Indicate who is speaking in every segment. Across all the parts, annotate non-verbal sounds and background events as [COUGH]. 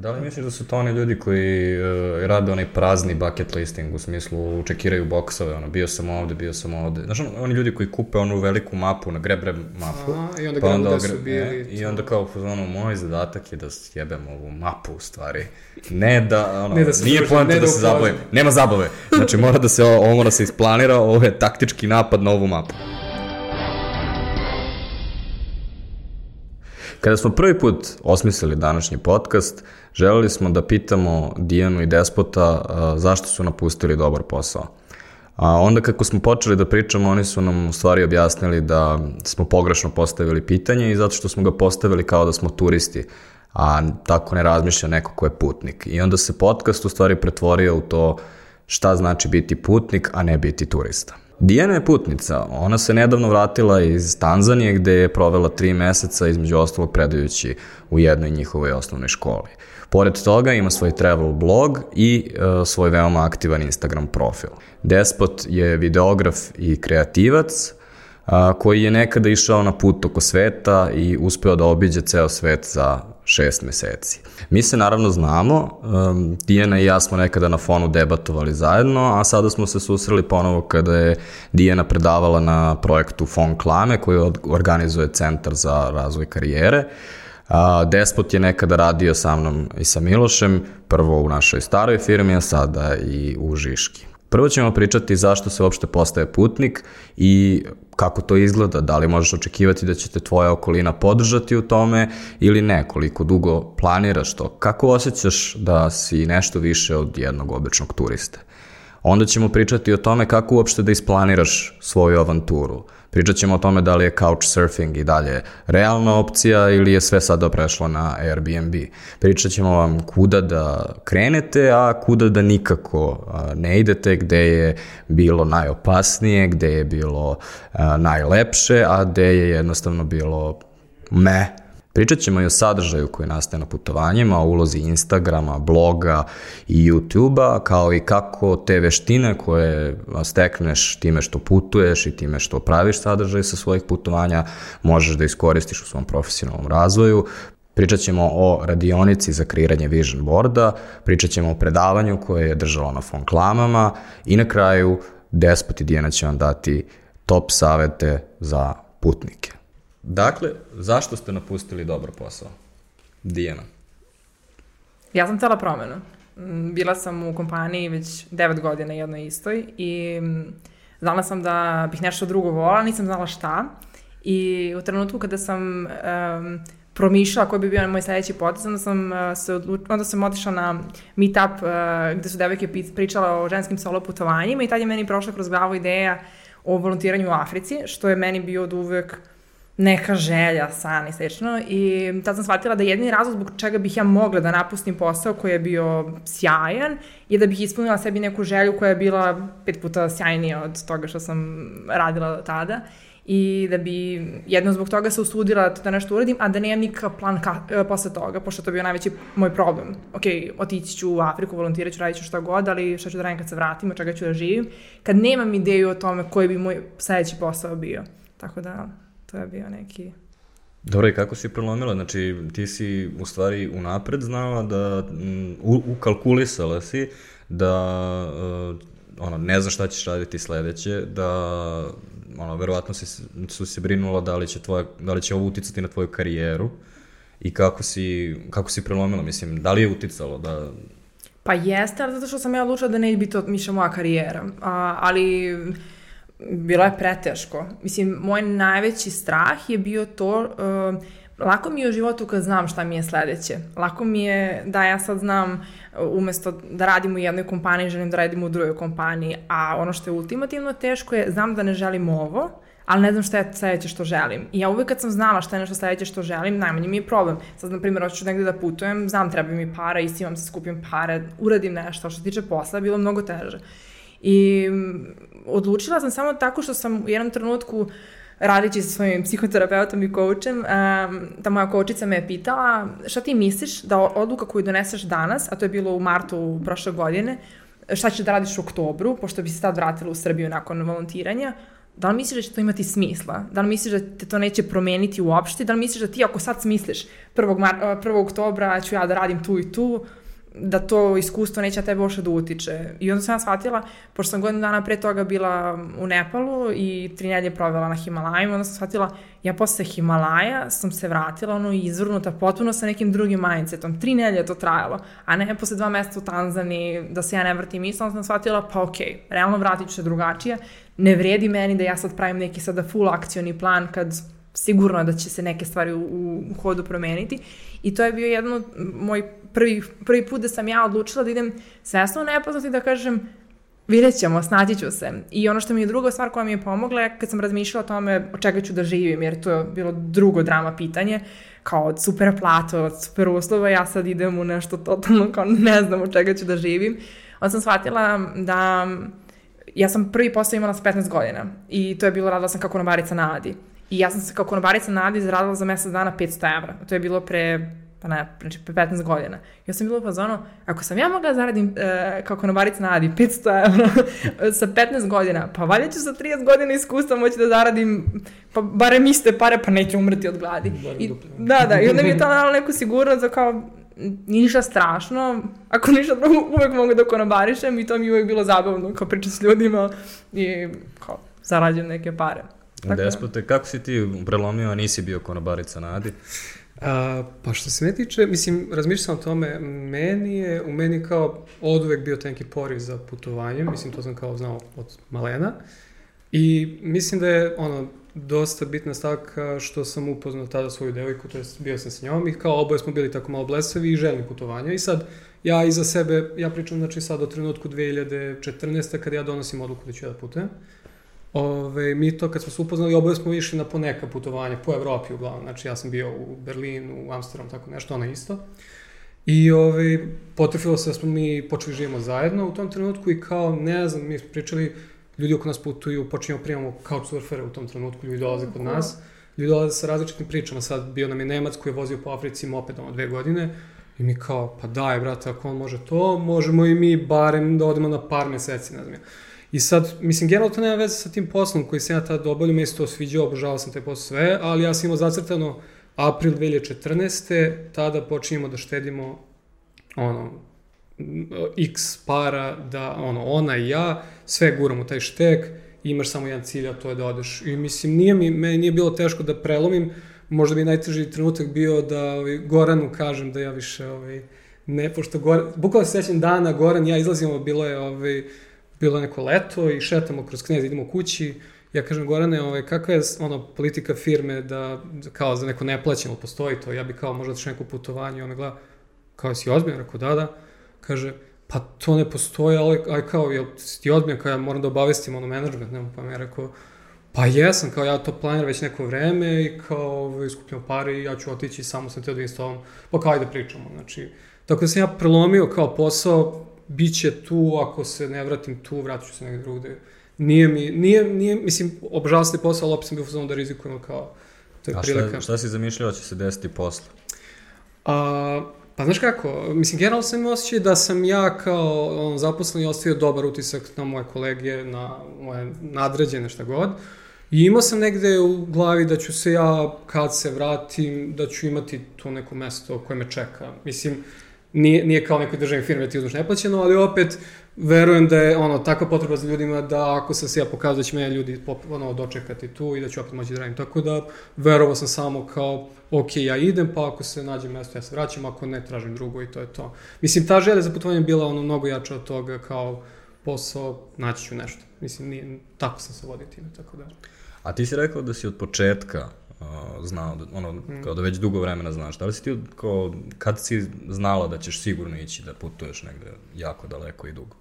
Speaker 1: Da li misliš da su to oni ljudi koji uh, rade onaj prazni bucket listing, u smislu čekiraju boksove, ono, bio sam ovde, bio sam ovde. Znaš, oni ljudi koji kupe onu veliku mapu, na grebre mapu,
Speaker 2: Aha, i onda
Speaker 1: pa onda ogre-
Speaker 2: su bili,
Speaker 1: e, I onda kao, ono, moj zadatak je da sjebem ovu mapu, u stvari. Ne da, ono,
Speaker 2: Ne da se
Speaker 1: nije poenta
Speaker 2: ne
Speaker 1: da,
Speaker 2: da
Speaker 1: se zabavim. Nema zabave. Znači, mora da se, ovo mora da se isplanira, ovo je taktički napad na ovu mapu. Kada smo prvi put osmislili današnji podcast, želeli smo da pitamo Dijanu i Despota zašto su napustili dobar posao. A onda kako smo počeli da pričamo, oni su nam u stvari objasnili da smo pogrešno postavili pitanje i zato što smo ga postavili kao da smo turisti, a tako ne razmišlja neko ko je putnik. I onda se podcast u stvari pretvorio u to šta znači biti putnik, a ne biti turista. Dijana je putnica, ona se nedavno vratila iz Tanzanije gde je provela tri meseca između ostalog predajući u jednoj njihovoj osnovnoj školi. Pored toga ima svoj travel blog i e, svoj veoma aktivan Instagram profil. Despot je videograf i kreativac, a, koji je nekada išao na put oko sveta i uspeo da obiđe ceo svet za šest meseci. Mi se naravno znamo, um, Dijana i ja smo nekada na fonu debatovali zajedno, a sada smo se susreli ponovo kada je Dijana predavala na projektu Fon Klame koji organizuje Centar za razvoj karijere. Despot je nekada radio sa mnom i sa Milošem, prvo u našoj staroj firmi, a sada i u Žiški. Prvo ćemo pričati zašto se uopšte postaje putnik i kako to izgleda, da li možeš očekivati da će te tvoja okolina podržati u tome ili ne, koliko dugo planiraš to, kako osjećaš da si nešto više od jednog običnog turiste. Onda ćemo pričati o tome kako uopšte da isplaniraš svoju avanturu. Pričat ćemo o tome da li je couchsurfing i dalje realna opcija ili je sve sada prešlo na Airbnb. Pričat ćemo vam kuda da krenete, a kuda da nikako ne idete, gde je bilo najopasnije, gde je bilo najlepše, a gde je jednostavno bilo me, Pričat ćemo i o sadržaju koji nastaje na putovanjima, o ulozi Instagrama, bloga i YouTube-a, kao i kako te veštine koje stekneš time što putuješ i time što praviš sadržaj sa svojih putovanja, možeš da iskoristiš u svom profesionalnom razvoju. Pričat ćemo o radionici za kreiranje vision boarda, pričat ćemo o predavanju koje je držalo na fon klamama i na kraju Despot i Dijana će vam dati top savete za putnike. Dakle, zašto ste napustili dobar posao? Dijana.
Speaker 3: Ja sam cela promena. Mm, Bila sam u kompaniji već 9 godina jednoj istoj i mm, znala sam da bih nešto drugo volala, nisam znala šta. I u trenutku kada sam um, promišljala koji bi bio moj sledeći potez, onda sam, uh, se odluč... onda sam otišla na meetup uh, gde su devojke pričale o ženskim solo putovanjima i tad je meni prošla kroz glavu ideja o volontiranju u Africi, što je meni bio od uvek neka želja, san i slično. I tad sam shvatila da jedini razlog zbog čega bih ja mogla da napustim posao koji je bio sjajan je da bih ispunila sebi neku želju koja je bila pet puta sjajnija od toga što sam radila tada i da bi jedno zbog toga se usudila da nešto uradim, a da nemam nikakav plan ka, e, posle toga, pošto to bio najveći moj problem. Ok, otići ću u Afriku, volontirat ću, radit ću šta god, ali šta ću da radim kad se vratim, od čega ću da živim, kad nemam ideju o tome koji bi moj sledeći posao bio. Tako da, to je bio neki...
Speaker 1: Dobro, i kako si prelomila? Znači, ti si u stvari unapred znala da, mm, u, ukalkulisala si da uh, ono, ne znaš šta ćeš raditi sledeće, da ono, verovatno si, su se brinula da li će, tvoja, da li će ovo uticati na tvoju karijeru i kako si, kako si prelomila, mislim, da li je uticalo da...
Speaker 3: Pa jeste, ali zato što sam ja odlučila da neće biti to miša moja karijera. A, ali bilo je preteško. Mislim, moj najveći strah je bio to, uh, lako mi je u životu kad znam šta mi je sledeće. Lako mi je da ja sad znam uh, umesto da radim u jednoj kompaniji, želim da radim u drugoj kompaniji, a ono što je ultimativno teško je, znam da ne želim ovo, ali ne znam šta je sledeće što želim. I ja uvek kad sam znala šta je nešto sledeće što želim, najmanje mi je problem. Sad, na primjer, hoću negde da putujem, znam treba mi para, istimam se, skupim pare, uradim nešto. Što se tiče posla, bilo mnogo teže. I mm, odlučila sam samo tako što sam u jednom trenutku radići sa svojim psihoterapeutom i um, ta moja coachica me je pitala šta ti misliš da odluka koju doneseš danas, a to je bilo u martu prošle godine, šta ćeš da radiš u oktobru, pošto bi se tad vratila u Srbiju nakon volontiranja, da li misliš da će to imati smisla? Da li misliš da te to neće promeniti uopšte? Da li misliš da ti ako sad smisliš 1. Mar 1. oktobra ću ja da radim tu i tu, da to iskustvo neće na tebe uopšte da utiče. I onda sam ja shvatila, pošto sam godinu dana pre toga bila u Nepalu i tri nedelje provela na Himalajima, onda sam shvatila, ja posle Himalaja sam se vratila ono izvrnuta potpuno sa nekim drugim mindsetom. Tri nedelje to trajalo, a ne posle dva meseca u Tanzaniji da se ja ne vratim isto, onda sam shvatila, pa okej, okay, realno vratit ću se drugačije. Ne vredi meni da ja sad pravim neki sada full akcioni plan kad sigurno da će se neke stvari u, u hodu promeniti. I to je bio jedan moj prvi, prvi put da sam ja odlučila da idem svesno nepoznati i da kažem vidjet ćemo, snaći ću se. I ono što mi je druga stvar koja mi je pomogla je kad sam razmišljala o tome od čega ću da živim, jer to je bilo drugo drama pitanje, kao od super plata, od super uslova, ja sad idem u nešto totalno kao ne znam od čega ću da živim. Onda sam shvatila da ja sam prvi posao imala sa 15 godina i to je bilo radila sam kao konobarica na Adi. I ja sam se kao konobarica na Adi zaradila za mesec dana 500 evra. To je bilo pre pa ne, znači pre 15 godina. Ja sam bila u fazonu, ako sam ja mogla da zaradim e, kao konobarica na Adi 500 evra [LAUGHS] sa 15 godina, pa valjda ću sa 30 godina iskustva moći da zaradim pa barem iste pare, pa neću umreti od gladi. I, da, da, i onda mi je to dalo neku sigurnost da kao ništa strašno, ako ništa drugo, uvek mogu da konobarišem i to mi je uvek bilo zabavno, kao priča s ljudima i kao zarađujem neke pare.
Speaker 1: Tako da. Despote, kako si ti prelomio, a nisi bio konobarica na Adi?
Speaker 2: A, pa što se me tiče, mislim, razmišljam o tome, meni je, u meni kao od uvek bio taj neki poriv za putovanje, mislim, to sam kao znao od malena. I mislim da je, ono, dosta bitna stavka što sam upoznao tada svoju devojku, to jest bio sam s njom i kao oboje smo bili tako malo blesavi i željni putovanja. I sad, ja iza sebe, ja pričam znači sad o trenutku 2014. kad ja donosim odluku da ću ja da putujem. Ove, mi to kad smo se upoznali, oboje smo išli na poneka putovanja, po Evropi uglavnom. Znači ja sam bio u Berlinu, u Amsterdam, tako nešto, ona isto. I ove, potrefilo se da smo mi počeli živimo zajedno u tom trenutku i kao, ne znam, mi smo pričali, ljudi oko nas putuju, počinjemo primamo couchsurfere u tom trenutku, ljudi dolaze kod nas. Ljudi dolaze sa različitim pričama, sad bio nam je Nemac koji je vozio po Africi mopedom od dve godine, I mi kao, pa daj, brate, ako on može to, možemo i mi barem da odemo na par meseci, ne znam ja. I sad, mislim, generalno to nema veze sa tim poslom koji sam ja tada obavljao, mi se to sviđao, obožavao sam te posao sve, ali ja sam imao zacrtano april 2014. Tada počinjemo da štedimo ono, x para, da ono, ona i ja, sve guramo taj štek, imaš samo jedan cilj, a to je da odeš. I mislim, nije mi, meni nije bilo teško da prelomim, možda bi najteži trenutak bio da ovaj, Goranu kažem da ja više ovaj, ne, pošto Goran, bukvalno se sećam dana, Goran ja izlazimo, bilo je ovaj, bilo neko leto i šetamo kroz knjez, idemo kući, ja kažem Gorane, ovaj, kakva je ono, politika firme da, kao za neko neplaćeno postoji to, ja bi kao možda otišao neko putovanje, ona gleda, kao si ozbiljan, rekao da, da, kaže, pa to ne postoji, ali, ali kao, jel ti ozbiljan, kao ja moram da obavestim ono management, nema, pa mi je rekao, pa jesam, kao ja to planiram već neko vreme i kao ovaj, pare i ja ću otići, samo sam teo da instalam, pa kao ajde pričamo, znači, tako da sam ja prelomio kao posao, bit će tu, ako se ne vratim tu, vratit ću se negde drugde. Nije mi, nije, nije, mislim, obožavao se posao, ali opet sam bio fazon da rizikujemo kao, to je
Speaker 1: A
Speaker 2: prilika.
Speaker 1: šta, šta si zamišljao da će se desiti posle?
Speaker 2: A, pa znaš kako, mislim, generalno sam imao osjećaj da sam ja kao on, zaposleni ostavio dobar utisak na moje kolege, na moje nadređene, šta god. I imao sam negde u glavi da ću se ja, kad se vratim, da ću imati to neko mesto koje me čeka. Mislim, nije, nije kao nekoj državnoj firmi da ti uzmeš neplaćeno, ali opet verujem da je ono takva potreba za ljudima da ako sam se ja pokazao da će me ljudi ono, dočekati tu i da ću opet moći da radim. Tako da verovao sam samo kao ok, ja idem, pa ako se nađe mesto ja se vraćam, ako ne tražim drugo i to je to. Mislim, ta želja za putovanje bila ono mnogo jača od toga kao posao, naći ću nešto. Mislim, nije, tako sam se vodio time, tako da.
Speaker 1: A ti si rekao da si od početka znao, da, ono, mm. kao da već dugo vremena znaš. Da li si ti, kao, kad si znala da ćeš sigurno ići da putuješ negde jako daleko i dugo?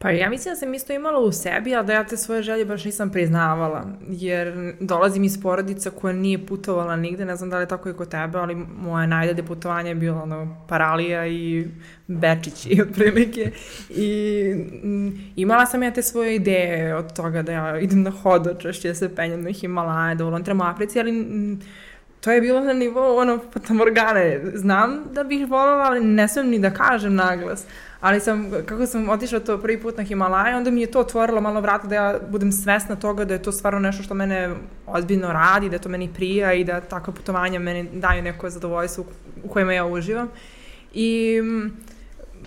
Speaker 3: Pa ja mislim da sam isto imala u sebi, ali da ja te svoje želje baš nisam priznavala, jer dolazim iz porodica koja nije putovala nigde, ne znam da li je tako i kod tebe, ali moje najdalje putovanje je bilo ono, Paralija i Bečić i [LAUGHS] otprilike. I m, imala sam ja te svoje ideje od toga da ja idem na hodočašće, se penjem na Himalaje, da volontiram u Africi, ali m, to je bilo na nivou ono Fatamorgane. Znam da bih voljela, ali ne smijem ni da kažem naglas. Ali sam, kako sam otišla to prvi put na Himalaje, onda mi je to otvorilo malo vrata da ja budem svesna toga da je to stvarno nešto što mene ozbiljno radi, da to meni prija i da takve putovanja meni daju neko zadovoljstvo u kojima ja uživam. I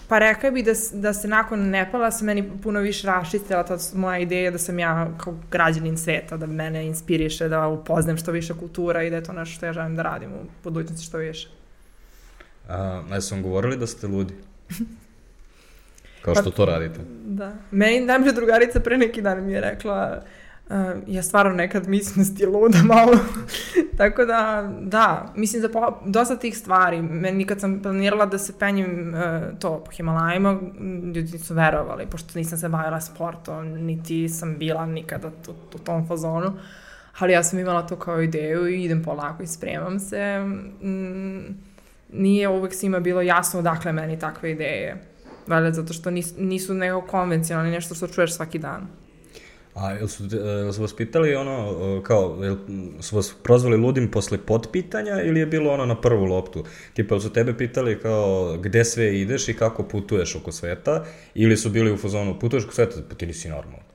Speaker 3: pa rekao bi da, da se nakon Nepala se meni puno više raščistila ta moja ideja da sam ja kao građanin sveta, da mene inspiriše, da upoznam što više kultura i da je to nešto što ja želim da radim u budućnosti što više.
Speaker 1: A, ne sam govorili da ste ludi? [LAUGHS] Kao što pa, to radite.
Speaker 3: Da. Meni najbolja drugarica pre neki dan mi je rekla uh, ja stvarno nekad mislim da si luda malo. [LAUGHS] Tako da, da, mislim da po, dosta tih stvari. Meni kad sam planirala da se penjem uh, to po Himalajima, ljudi su verovali, pošto nisam se bavila sportom, niti sam bila nikada u, u tom fazonu. Ali ja sam imala to kao ideju i idem polako i spremam se. Mm, nije uvek svima bilo jasno odakle meni takve ideje Valjda zato što nis, nisu neko konvencionalni, nešto što čuješ svaki dan.
Speaker 1: A jel su, jel su vas pitali ono, kao, jel su vas prozvali ludim posle potpitanja ili je bilo ono na prvu loptu? Tipa, jel su tebe pitali kao gde sve ideš i kako putuješ oko sveta ili su bili u fazonu putuješ oko sveta, pa ti nisi normalno?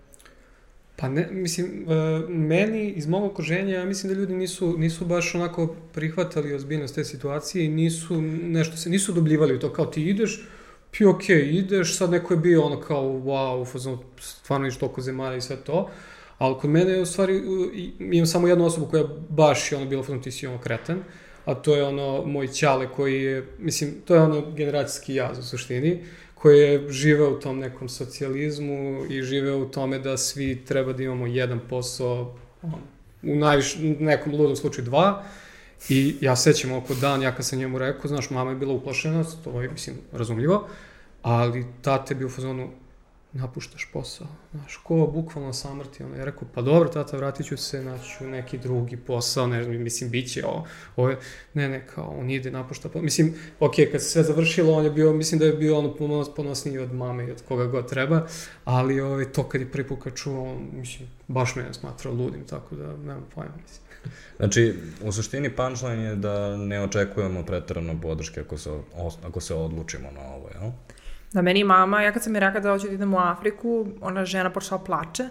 Speaker 2: Pa ne, mislim, uh, meni iz mog okruženja, ja mislim da ljudi nisu, nisu baš onako prihvatali ozbiljnost te situacije i nisu nešto se, nisu dobljivali u to, kao ti ideš, pi ok, ideš, sad neko je bio ono kao, wow, fazon, stvarno iš toliko zemalja i sve to, ali kod mene je u stvari, imam samo jednu osobu koja baš je ono bila fazon, ti si ono kreten, a to je ono moj ćale koji je, mislim, to je ono generacijski jaz u suštini, koji je živeo u tom nekom socijalizmu i živeo u tome da svi treba da imamo jedan posao, u najviš, nekom ludom slučaju dva, I ja sećam oko dan, ja kad sam njemu rekao, znaš, mama je bila uplašena, to je, mislim, razumljivo, ali tate bi u fazonu, napuštaš posao, znaš, ko bukvalno samrti, ono, ja rekao, pa dobro, tata, vratit ću se, naći neki drugi posao, ne mislim, bit će ovo, ovo je, ne, ne, kao, on ide, napušta posao, mislim, ok, kad se sve završilo, on je bio, mislim da je bio ono ponos, ponosniji od mame i od koga god treba, ali ovo, ovaj, to kad je prvi put čuo, on, mislim, baš me smatrao ludim, tako da, nemam pojma, mislim.
Speaker 1: Znači, u suštini punchline je da ne očekujemo pretarano podrške ako se, ako se odlučimo na ovo, jel?
Speaker 3: Da, meni mama, ja kad sam mi rekla da hoću da idem u Afriku, ona žena počela plače,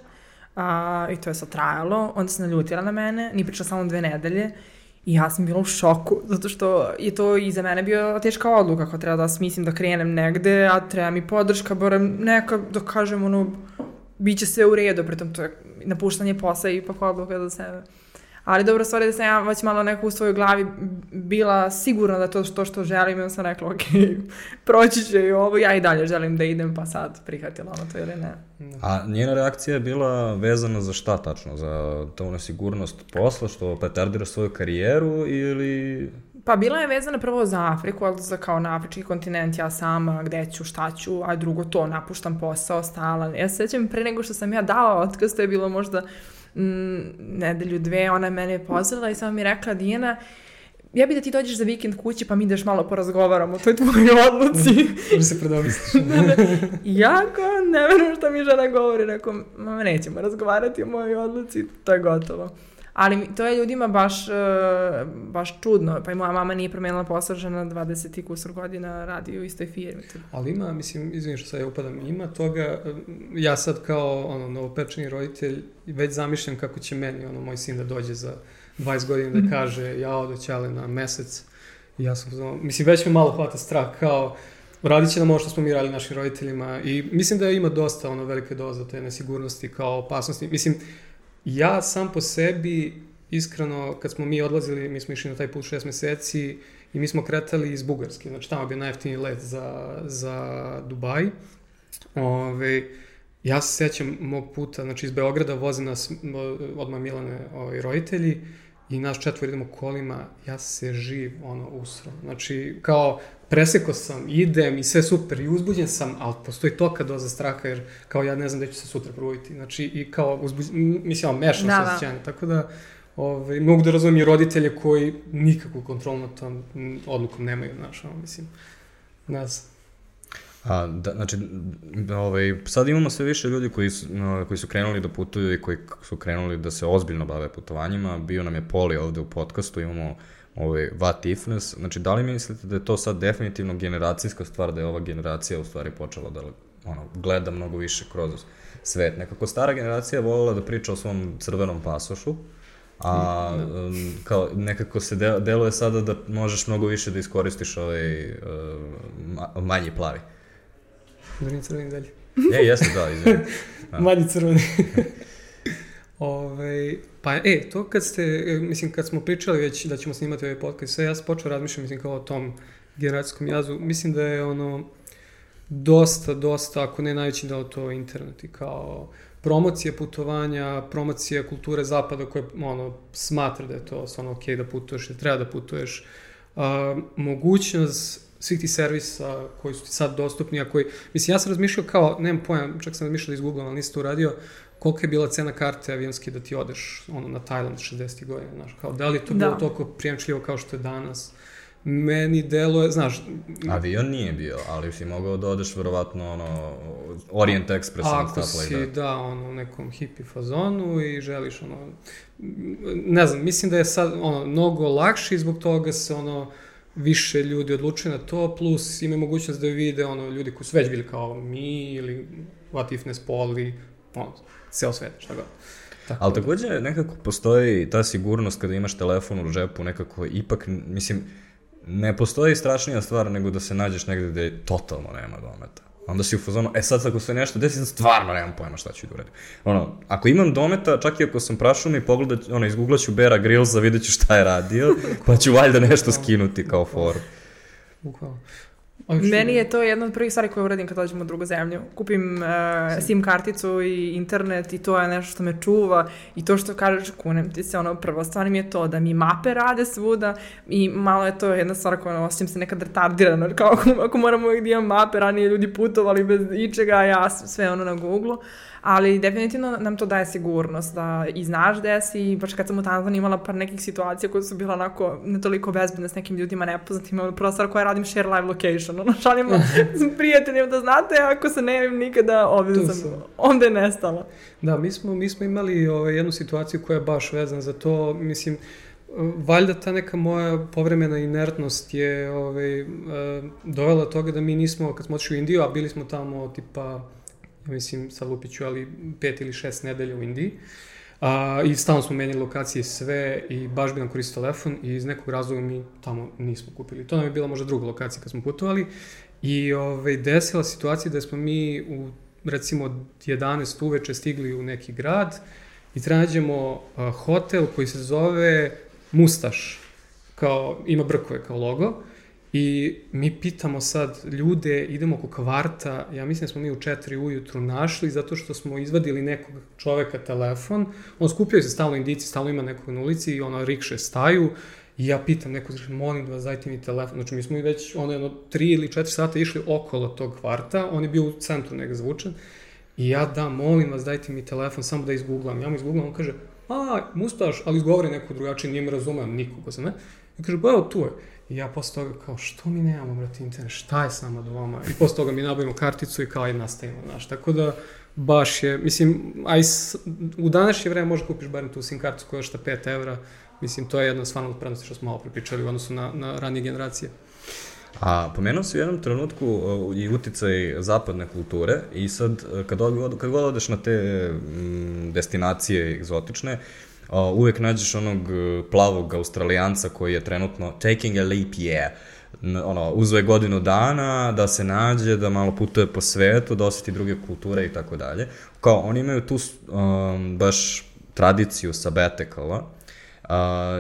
Speaker 3: a, i to je sad trajalo, onda se naljutila na mene, ni pričala samo dve nedelje, I ja sam bila u šoku, zato što je to i za mene bio teška odluka, ako treba da smislim da krenem negde, a treba mi podrška, barem neka, da kažem, ono, bit će sve u redu, pritom to je napuštanje posla i ipak odluka za sebe. Ali dobro, stvari da sam ja već malo neko u svojoj glavi bila sigurna da to što što želim, ja sam rekla, ok, [LAUGHS] proći će i ovo, ja i dalje želim da idem, pa sad prihvatila ono to ili ne.
Speaker 1: A njena reakcija je bila vezana za šta tačno? Za to nesigurnost posla, što petardira svoju karijeru ili...
Speaker 3: Pa bila je vezana prvo za Afriku, ali za kao na afrički kontinent, ja sama, gde ću, šta ću, a drugo to, napuštam posao, stala. Ja se sećam pre nego što sam ja dala otkaz, to je bilo možda mm, nedelju, dve, ona je mene pozvala i samo mi rekla, Dijana, ja bi da ti dođeš za vikend kući pa mi ideš malo porazgovaramo o toj tvojoj odluci.
Speaker 2: Može [LAUGHS] se predomisliš. [LAUGHS] da,
Speaker 3: da. Jako ne verujem što mi žena govori, rekao, mama nećemo razgovarati o mojoj odluci, to je gotovo. Ali to je ljudima baš, uh, baš čudno. Pa i moja mama nije promenila posao, žena 20 i kusur godina radi u istoj firmi.
Speaker 2: Ali ima, mislim, izvinim što sad ja upadam, ima toga, e, ja sad kao ono, novopečeni roditelj već zamišljam kako će meni ono, moj sin da dođe za 20 godina da mhm. kaže ja odo ćale na mesec. Ja sam, ono, mislim, već me malo hvata strah kao radit će nam ovo što smo mi radili našim roditeljima i mislim da ima dosta ono velike doza te nesigurnosti kao opasnosti. Mislim, Ja sam po sebi, iskreno, kad smo mi odlazili, mi smo išli na taj put šest meseci i mi smo kretali iz Bugarske, znači tamo je bio najjeftiniji let za, za Dubaj. Ove, ja se sećam mog puta, znači iz Beograda voze nas odmah Milane ovaj, roditelji i naš četvor idemo kolima, ja se živ, ono, usro. Znači, kao, preseko sam, idem i sve super i uzbuđen sam, ali postoji toka doza straha jer kao ja ne znam da ću se sutra probuditi. Znači i kao uzbuđen, mislim, mešano da, se da. osjećanje. Tako da ovaj, mogu da razumijem i roditelje koji nikakvu kontrolu nad tom odlukom nemaju, znaš, ono, mislim, ne znam.
Speaker 1: A, da, znači, ovaj, sad imamo sve više ljudi koji su, no, koji su krenuli da putuju i koji su krenuli da se ozbiljno bave putovanjima. Bio nam je Poli ovde u podcastu, imamo ovaj, What Ifness. Znači, da li mislite da je to sad definitivno generacijska stvar, da je ova generacija u stvari počela da ono, gleda mnogo više kroz svet. Nekako stara generacija volila da priča o svom crvenom pasošu, a um, kao nekako se de, deluje sada da možeš mnogo više da iskoristiš ovaj uh, manji plavi.
Speaker 2: Da nije crveni dalje.
Speaker 1: E, jeste, da, izvini. [LAUGHS]
Speaker 2: Da. Manji crveni. [LAUGHS] Ove, pa, e, to kad ste, e, mislim, kad smo pričali već da ćemo snimati ovaj podcast, sve ja sam počeo razmišljati, mislim, kao o tom generacijskom jazu, mislim da je ono, dosta, dosta, ako ne najveći deo to internet i kao promocije putovanja, promocija kulture zapada koje ono, smatra da je to ono ok da putuješ, da treba da putuješ, a, mogućnost svih tih servisa koji su ti sad dostupni, a koji, mislim, ja sam razmišljao kao, nemam pojam, čak sam razmišljao da izgooglam, ali nisam to uradio, kolika je bila cena karte avionski da ti odeš ono, na Tajland 60. godina, znaš, kao, da li je to da. bilo toliko prijemčljivo kao što je danas? meni deluje, znaš...
Speaker 1: Avion nije bio, ali si mogao da odeš verovatno ono, Orient Express
Speaker 2: i stuff like that. Ako si, da, ono, u nekom hippie fazonu i želiš, ono, ne znam, mislim da je sad, ono, mnogo lakše i zbog toga se, ono, više ljudi odlučuje na to, plus ima mogućnost da vide, ono, ljudi koji su već bili kao mi ili What If Nes Poli, ono, ceo svet, šta god.
Speaker 1: Tako. Ali takođe nekako postoji ta sigurnost kada imaš telefon u džepu, nekako ipak, mislim, ne postoji strašnija stvar nego da se nađeš negde gde totalno nema dometa. Onda si u fazonu, e sad ako se nešto desi, stvarno nemam pojma šta ću da uradim. Ono, ako imam dometa, čak i ako sam prašao mi pogledat, ono, izgooglaću Bera Grillsa, vidjet ću šta je radio, [LAUGHS] pa ću valjda nešto skinuti kao foru.
Speaker 2: Bukvalno.
Speaker 3: Meni je to jedna od prvih stvari koje uradim kad dođem u drugu zemlju. Kupim uh, SIM. karticu i internet i to je nešto što me čuva i to što kažeš kunem ti se, ono, prvo stvar mi je to da mi mape rade svuda i malo je to jedna stvar koja osjećam se nekad retardirano, kao ako, ako moramo uvijek da imam mape, ranije ljudi putovali bez ičega, ja sve ono na Google ali definitivno nam to daje sigurnost da i znaš gde si, baš kad sam u Tanzaniji imala par nekih situacija koje su bila onako ne toliko bezbedne s nekim ljudima nepoznatima, prva stvar koja radim share live location, ono [LAUGHS] šaljemo s prijateljima da znate, ako se ne javim nikada, ovdje sam, onda je nestala.
Speaker 2: Da, mi smo, mi smo imali ovaj, jednu situaciju koja je baš vezana za to, mislim, valjda ta neka moja povremena inertnost je ovaj, dovela toga da mi nismo, kad smo otišli u Indiju, a bili smo tamo tipa mislim, sa Lupiću, ali pet ili šest nedelja u Indiji. A, I stalno smo menjali lokacije sve i baš bi nam koristio telefon i iz nekog razloga mi tamo nismo kupili. To nam je bila možda druga lokacija kad smo putovali i ovaj, desila situacija da smo mi u recimo 11 uveče stigli u neki grad i trađemo a, hotel koji se zove Mustaš, kao, ima brkove kao logo I mi pitamo sad ljude, idemo oko kvarta, ja mislim da smo mi u četiri ujutru našli, zato što smo izvadili nekog čoveka telefon, on skupljaju se stalno indici, stalno ima nekog na ulici i ono rikše staju, I ja pitam neko, znači, molim vas, dajte mi telefon. Znači, mi smo i već, ono, jedno, tri ili četiri sata išli okolo tog kvarta, on je bio u centru neka zvučan, i ja da, molim vas, dajte mi telefon, samo da izgooglam. Ja mu izgooglam, on kaže, a, mustaš, ali izgovori neko drugačije, nije me razumem, nikoga sam, ne? I kaže, pa evo, tu je. I ja posle toga kao, što mi nemamo, brate, internet, šta je sama doma? I posle toga mi nabavimo karticu i kao i nastavimo, znaš. Tako da, baš je, mislim, aj, u današnje vreme možda kupiš barem tu SIM karticu koja šta 5 evra, mislim, to je jedna stvarno od prednosti što smo malo prepričali u odnosu na, na ranije generacije.
Speaker 1: A pomenuo si u jednom trenutku uh, i uticaj zapadne kulture i sad uh, kad, od, kad god odeš na te mm, destinacije egzotične, uh, uvek nađeš onog e, plavog australijanca koji je trenutno taking a leap year ono, uzve godinu dana da se nađe, da malo putuje po svetu, da osjeti druge kulture i tako dalje. Kao, oni imaju tu um, baš tradiciju sabaticala uh,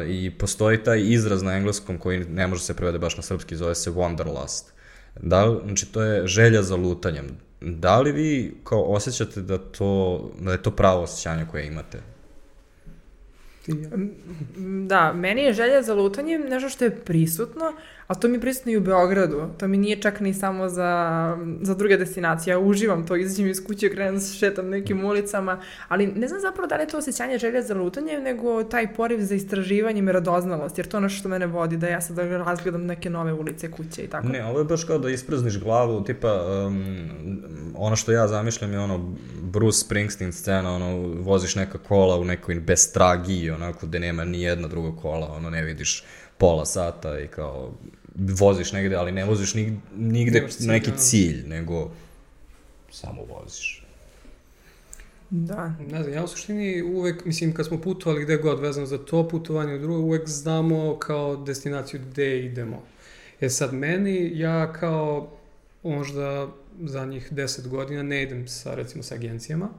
Speaker 1: i postoji taj izraz na engleskom koji ne može se prevede baš na srpski, zove se wanderlust. Da, znači, to je želja za lutanjem. Da li vi kao osjećate da, to, da je to pravo osjećanje koje imate?
Speaker 3: Da, meni je želja za lutanjem nešto što je prisutno, A to mi je prisutno i u Beogradu. To mi nije čak ni samo za, za druge destinacije. Ja uživam to, izađem iz kuće, krenem šetam nekim ulicama, ali ne znam zapravo da li je to osjećanje želje za lutanje, nego taj poriv za istraživanje i radoznalost, jer to je ono što mene vodi, da ja sad razgledam neke nove ulice, kuće i tako.
Speaker 1: Ne, ovo je baš kao da isprazniš glavu, tipa, um, ono što ja zamišljam je ono Bruce Springsteen scena, ono, voziš neka kola u nekoj bez tragi, onako, gde nema ni jedna druga kola, ono, ne vidiš pola sata i kao voziš negde, ali ne voziš nigde, nigde cilj, neki cilj, nego samo voziš.
Speaker 3: Da.
Speaker 2: Ne znam, ja u suštini uvek, mislim, kad smo putovali gde god vezano za to putovanje u drugo, uvek znamo kao destinaciju gde idemo. E sad, meni, ja kao možda za njih 10 godina ne idem sa, recimo, sa agencijama.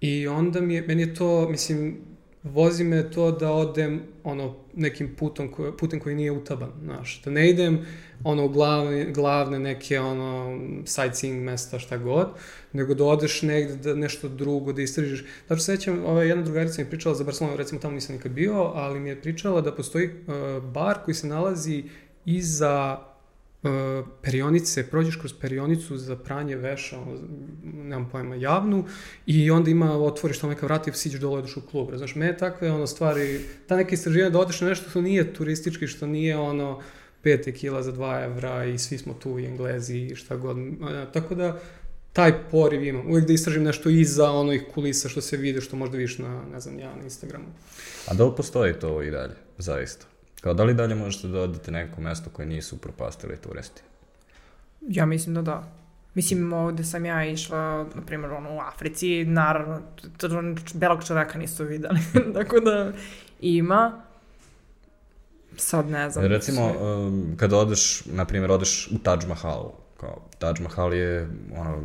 Speaker 2: I onda mi je, meni je to, mislim, vozi me to da odem ono nekim putom ko, putem koji nije utaban, znaš, da ne idem ono glavne, glavne neke ono sightseeing mesta šta god, nego da odeš negde da nešto drugo, da istražiš. Znači, sećam, ova jedna drugarica mi je pričala za Barcelonu, recimo tamo nisam nikad bio, ali mi je pričala da postoji uh, bar koji se nalazi iza uh, perionice, prođeš kroz perionicu za pranje veša, nemam pojma, javnu, i onda ima, otvoriš tamo neka vrata i siđeš dole, odeš u klub. Znaš, me takve ono, stvari, ta neka istraživanja da odeš na nešto što nije turistički, što nije ono, 5 kila za 2 evra i svi smo tu i englezi i šta god. Tako da, taj poriv imam. Uvijek da istražim nešto iza onih kulisa što se vide, što možda vidiš na, ne znam, ja na Instagramu.
Speaker 1: A da li postoji to i dalje, zaista? Kao da li dalje možete da odete neko mesto koje nisu upropastili turisti?
Speaker 3: Ja mislim da da. Mislim, ovde sam ja išla, na primjer, ono, u Africi, naravno, belog čoveka nisu videli, [LAUGHS] tako da ima. Sad ne znam.
Speaker 1: Recimo, um, kada odeš, na primjer, odeš u Taj Mahal, kao Taj Mahal je ono,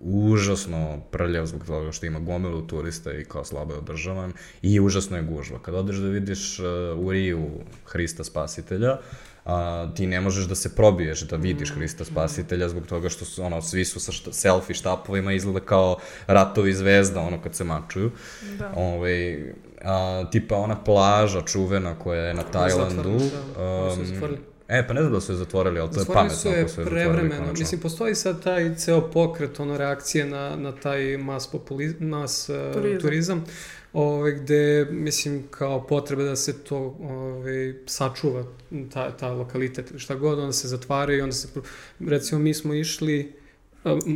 Speaker 1: užasno prljav zbog toga što ima gomilu turista i kao slabo je održavan i užasno je gužva. Kad odeš da vidiš uh, u Riju Hrista Spasitelja, a, ti ne možeš da se probiješ da vidiš Hrista Spasitelja zbog toga što su, ono, svi su sa šta, selfie štapovima izgleda kao ratovi zvezda, ono, kad se mačuju. Da. Ove, ovaj, a, tipa ona plaža čuvena koja je na Tajlandu.
Speaker 2: Da, um,
Speaker 1: E, pa ne znam da su je zatvorili, ali to je pametno
Speaker 2: ako su je prevremeno. Mislim, postoji sad taj ceo pokret, ono, reakcije na, na taj mas, populiz, mas uh, turizam. turizam ove, gde, mislim, kao potrebe da se to ove, sačuva, ta, ta lokalitet šta god, onda se zatvaraju i onda se, recimo, mi smo išli,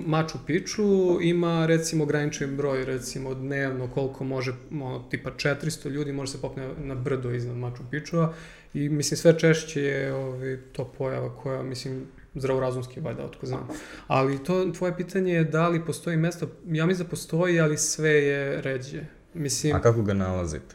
Speaker 2: Machu Picchu ima recimo ograničen broj recimo dnevno koliko može ono, tipa 400 ljudi može se popne na brdo iznad Machu Picchua i mislim sve češće je ovaj, to pojava koja mislim zdravorazumski valjda otko znam. Ali to tvoje pitanje je da li postoji mesto, ja mislim da postoji, ali sve je ređe. Mislim...
Speaker 1: A kako ga nalazite?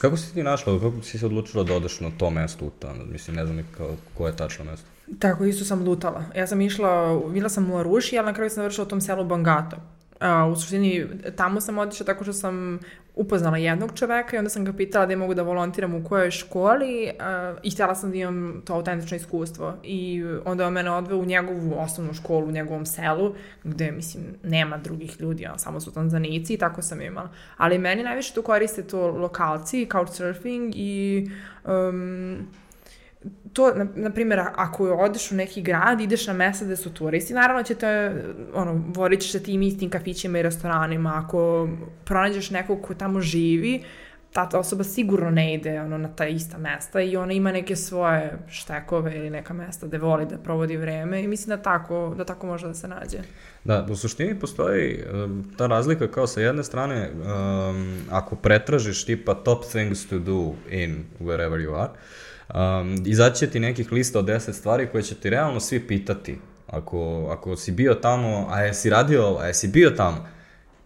Speaker 1: Kako si ti našla, kako si se odlučila da odeš na to mesto u tamo? Mislim, ne znam kao, koje je tačno mesto.
Speaker 3: Tako, isto sam lutala. Ja sam išla, bila sam u Aruši, ali na kraju sam završila u tom selu Bangato. Uh, u suštini, tamo sam otišla tako što sam upoznala jednog čoveka i onda sam ga pitala da mogu da volontiram u kojoj školi uh, i htjela sam da imam to autentično iskustvo. I onda on mene odveo u njegovu osnovnu školu u njegovom selu, gde, mislim, nema drugih ljudi, ja, samo su tanzanici i tako sam imala. Ali meni najviše tu koriste to lokalci, couchsurfing i um, to, na, na primjer, ako odeš u neki grad, ideš na mesta gde su turisti, naravno će te, ono, vorit ćeš sa tim istim kafićima i restoranima, ako pronađeš nekog ko tamo živi, ta osoba sigurno ne ide ono, na ta ista mesta i ona ima neke svoje štekove ili neka mesta gde voli da provodi vreme i mislim da tako, da tako može da se nađe.
Speaker 1: Da, u suštini postoji um, ta razlika kao sa jedne strane, um, ako pretražiš tipa top things to do in wherever you are, um, izaći će ti nekih lista od 10 stvari koje će ti realno svi pitati. Ako, ako si bio tamo, a jesi radio, a jesi bio tamo,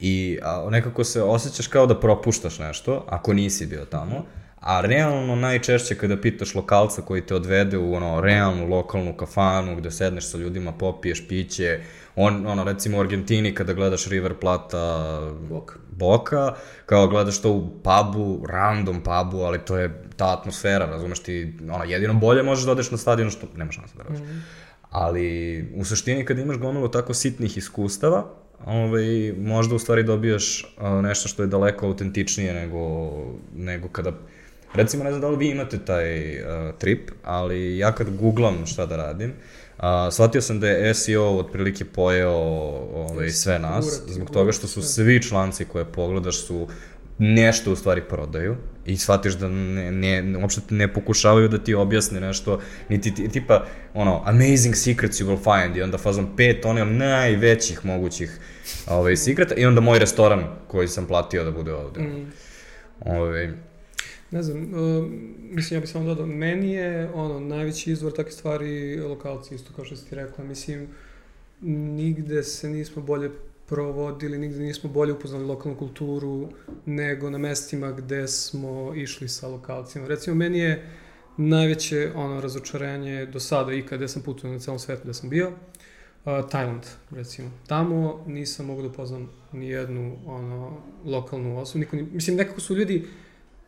Speaker 1: i a, nekako se osjećaš kao da propuštaš nešto, ako nisi bio tamo, a realno najčešće kada pitaš lokalca koji te odvede u ono realnu lokalnu kafanu gde sedneš sa ljudima, popiješ piće, on, ono, recimo u Argentini kada gledaš River Plata Boka, Boka kao gledaš to u pubu, random pubu, ali to je ta atmosfera, razumeš ti, ono, jedino bolje možeš da odeš na stadion što nema šanse da radiš. Mm -hmm. Ali u suštini kad imaš gomilu tako sitnih iskustava, ovaj, možda u stvari dobijaš uh, nešto što je daleko autentičnije nego, nego kada Recimo, ne znam da li vi imate taj uh, trip, ali ja kad googlam šta da radim, A, shvatio sam da je SEO otprilike pojeo ovaj, sve nas, zbog toga što su svi članci koje pogledaš su nešto u stvari prodaju i shvatiš da ne, ne, uopšte ne pokušavaju da ti objasne nešto, niti ti, tipa, ono, amazing secrets you will find i onda fazom pet one najvećih mogućih ovaj, sekreta i onda moj restoran koji sam platio da bude ovde. Mm. Ovaj,
Speaker 2: Ne znam, uh, mislim, ja bih samo dodao, meni je ono, najveći izvor takve stvari lokalci, isto kao što si ti rekla, mislim, nigde se nismo bolje provodili, nigde nismo bolje upoznali lokalnu kulturu nego na mestima gde smo išli sa lokalcima. Recimo, meni je najveće ono razočarenje do sada i kada sam putovao na celom svetu gde sam bio, uh, Tajland, recimo. Tamo nisam mogu da upoznam ni jednu ono, lokalnu osobu. Niko, ni, mislim, nekako su ljudi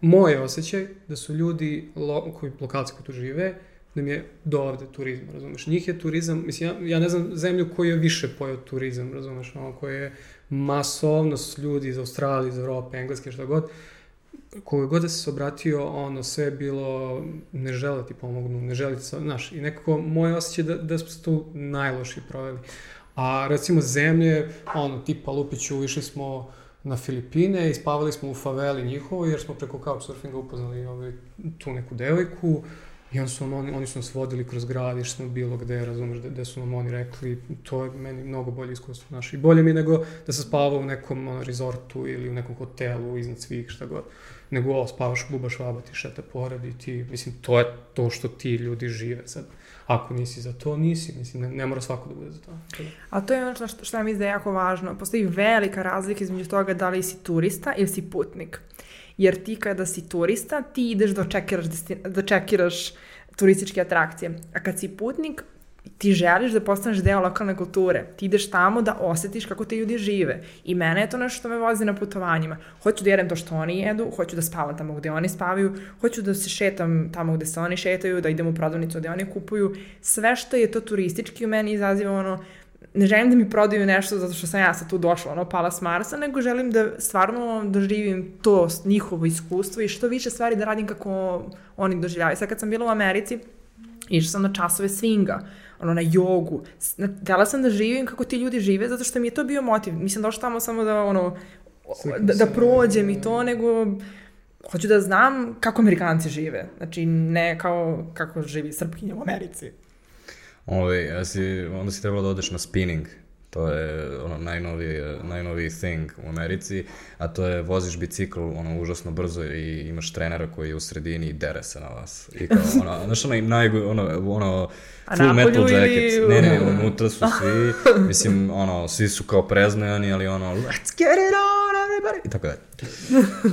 Speaker 2: moj osjećaj da su ljudi, lo, koji, lokalci koji tu žive, da mi je do ovde turizma, razumeš? Njih je turizam, mislim, ja, ja ne znam zemlju koju je više pojao turizam, razumeš? Ono, koje je masovnost ljudi iz Australije, iz Evrope, Engleske, šta god, koga god da se obratio, ono, sve bilo, ne žele ti pomognu, ne žele ti, znaš, i nekako moj osjećaj da, da smo tu najloši proveli. A recimo zemlje, ono, tipa Lupiću, išli smo, na Filipine i spavali smo u faveli njihovoj jer smo preko couchsurfinga upoznali ovaj, tu neku devojku i on su oni, oni su nas vodili kroz grad, išli smo bilo gde, razumeš, gde su nam oni rekli, to je meni mnogo bolje iskustvo znaš, i bolje mi nego da se spava u nekom ono, rezortu ili u nekom hotelu iznad svih, šta god, nego ovo, spavaš u Buba Švaba, ti pored i ti, mislim, to je to što ti ljudi žive sad. Ako nisi za to, nisi. Mislim, ne, ne mora svako da bude za to.
Speaker 3: A to je ono što, što ja da je jako važno. Postoji velika razlika između toga da li si turista ili si putnik. Jer ti kada si turista, ti ideš da čekiraš, da čekiraš turističke atrakcije. A kad si putnik, ti želiš da postaneš deo lokalne kulture. Ti ideš tamo da osetiš kako te ljudi žive. I mene je to nešto što me vozi na putovanjima. Hoću da jedem to što oni jedu, hoću da spavam tamo gde oni spavaju, hoću da se šetam tamo gde se oni šetaju, da idem u prodavnicu gde oni kupuju. Sve što je to turistički u meni izaziva ono, ne želim da mi prodaju nešto zato što sam ja sad tu došla, ono, pala s Marsa, nego želim da stvarno doživim to njihovo iskustvo i što više stvari da radim kako oni doživljavaju. Sad kad sam bila u Americi, išla sam na časove swinga ono, na jogu. Htela sam da živim kako ti ljudi žive, zato što mi je to bio motiv. Mislim, došla tamo samo da, ono, da, da prođem i to, nego hoću da znam kako Amerikanci žive. Znači, ne kao kako živi Srpkinja u Americi.
Speaker 1: Ove, ja si, onda si trebalo da odeš na spinning. To je ono najnoviji, najnoviji thing u Americi, a to je voziš bicikl ono užasno brzo i imaš trenera koji je u sredini i dere se na vas. I kao, ono, [LAUGHS] znaš, ono, naj, ono, ono, full metal jacket. Ili... Ne, ne, unutra su svi, [LAUGHS] mislim, ono, svi su kao preznojani, ali ono, let's get it on, everybody, i tako dalje.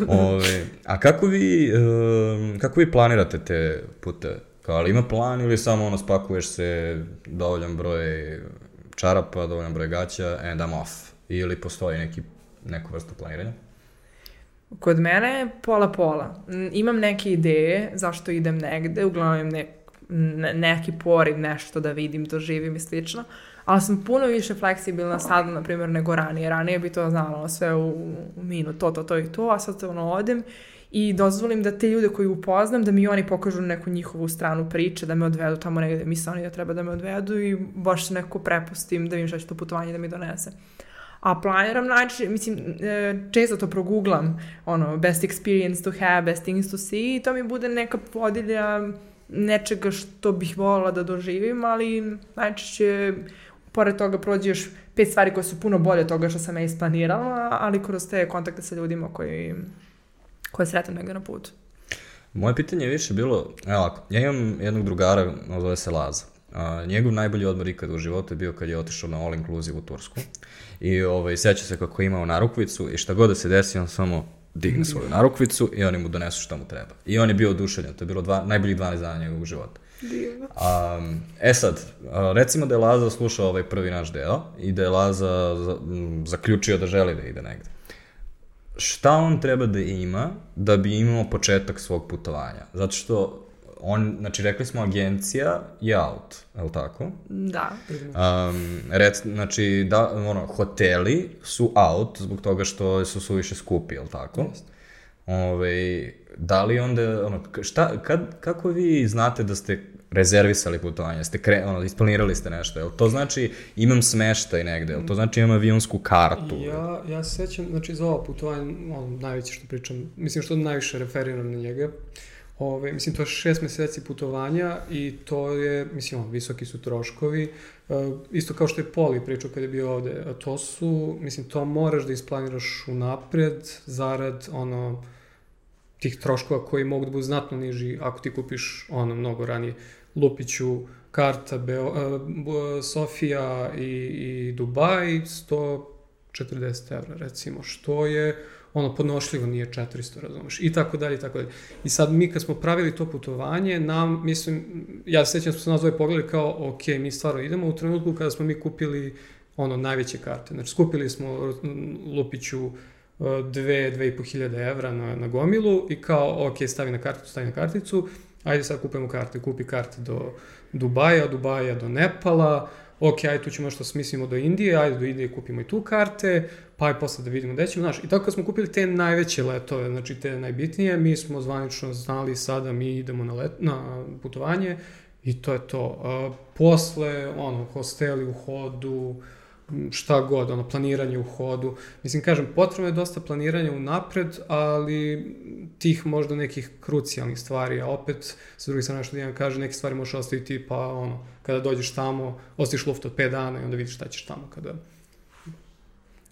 Speaker 1: [LAUGHS] Ove, a kako vi, um, kako vi planirate te pute? Kao, ali ima plan ili samo ono spakuješ se dovoljan broj čarapa, dovoljan broj gaća, and I'm off. Ili postoji neki, neku vrstu planiranja?
Speaker 3: Kod mene je pola-pola. Imam neke ideje zašto idem negde, uglavnom ne, ne, neki poriv, nešto da vidim, doživim i slično, ali sam puno više fleksibilna sad, na primjer, nego ranije. Ranije bi to znala sve u, u minut, to, to, to i to, a sad ono odem i dozvolim da te ljude koji upoznam, da mi oni pokažu neku njihovu stranu priče, da me odvedu tamo negde misle oni da treba da me odvedu i baš se neko prepustim da vidim šta će to putovanje da mi donese. A planiram najčešće, mislim, e, često to proguglam, ono, best experience to have, best things to see, i to mi bude neka podilja nečega što bih volila da doživim, ali najčešće pored toga prođe još pet stvari koje su puno bolje toga što sam ja isplanirala, ali kroz te kontakte sa ljudima koji koje sretam negde na putu?
Speaker 1: Moje pitanje je više bilo, evo ovako, ja imam jednog drugara, zove se Laza. A, njegov najbolji odmor ikada u životu je bio kad je otišao na all inclusive u Tursku. I ovaj, seća se kako je imao narukvicu i šta god da se desi, on samo digne svoju narukvicu i oni mu donesu šta mu treba. I on je bio oduševljen, to je bilo dva, najbolji 12 dana njegovog života.
Speaker 3: Divno.
Speaker 1: Um, e sad, recimo da je Laza slušao ovaj prvi naš deo i da je Laza zaključio da želi da ide negde šta on treba da ima da bi imao početak svog putovanja? Zato što on, znači rekli smo agencija je out, je li tako?
Speaker 3: Da.
Speaker 1: Um, rec, znači, da, ono, hoteli su out zbog toga što su suviše skupi, je li tako? Just. Ove, da li onda, ono, šta, kad, kako vi znate da ste rezervisali putovanje, ste kre, ono, isplanirali ste nešto, jel to znači imam smeštaj negde, jel to znači imam avionsku kartu?
Speaker 2: Ja, ja se sećam, znači za ovo putovanje, ono, najveće što pričam, mislim što najviše referiram na njega, Ove, mislim, to je šest meseci putovanja i to je, mislim, on, visoki su troškovi. E, isto kao što je Poli pričao kad je bio ovde, a to su, mislim, to moraš da isplaniraš unapred, zarad, ono, tih troškova koji mogu da budu znatno niži ako ti kupiš, ono, mnogo ranije. Lupiću, karta Beo, uh, Sofija i, i Dubaj, 140 evra, recimo, što je ono podnošljivo nije 400, razumeš, i tako dalje, i tako dalje. I sad mi kad smo pravili to putovanje, nam, mislim, ja se sećam da smo se dvoje pogledali kao, ok, mi stvarno idemo u trenutku kada smo mi kupili ono, najveće karte. Znači, skupili smo Lupiću e, dve, dve i po hiljade evra na, na gomilu i kao, ok, stavi na karticu, stavi na karticu, ajde sad kupujemo karte, kupi karte do Dubaja, Dubaja do Nepala, ok, ajde tu ćemo nešto smislimo do Indije, ajde do Indije kupimo i tu karte, pa aj posle da vidimo gde ćemo, znaš, i tako kad smo kupili te najveće letove, znači te najbitnije, mi smo zvanično znali sada mi idemo na, let, na putovanje i to je to. Uh, posle, ono, hosteli u hodu, šta god, ono, planiranje u hodu. Mislim, kažem, potrebno je dosta planiranja unapred, ali tih možda nekih krucijalnih stvari, a opet, sa druge strane što Dijan kaže, neke stvari možeš ostaviti, pa ono, kada dođeš tamo, ostaviš luft od 5 dana i onda vidiš šta ćeš tamo kada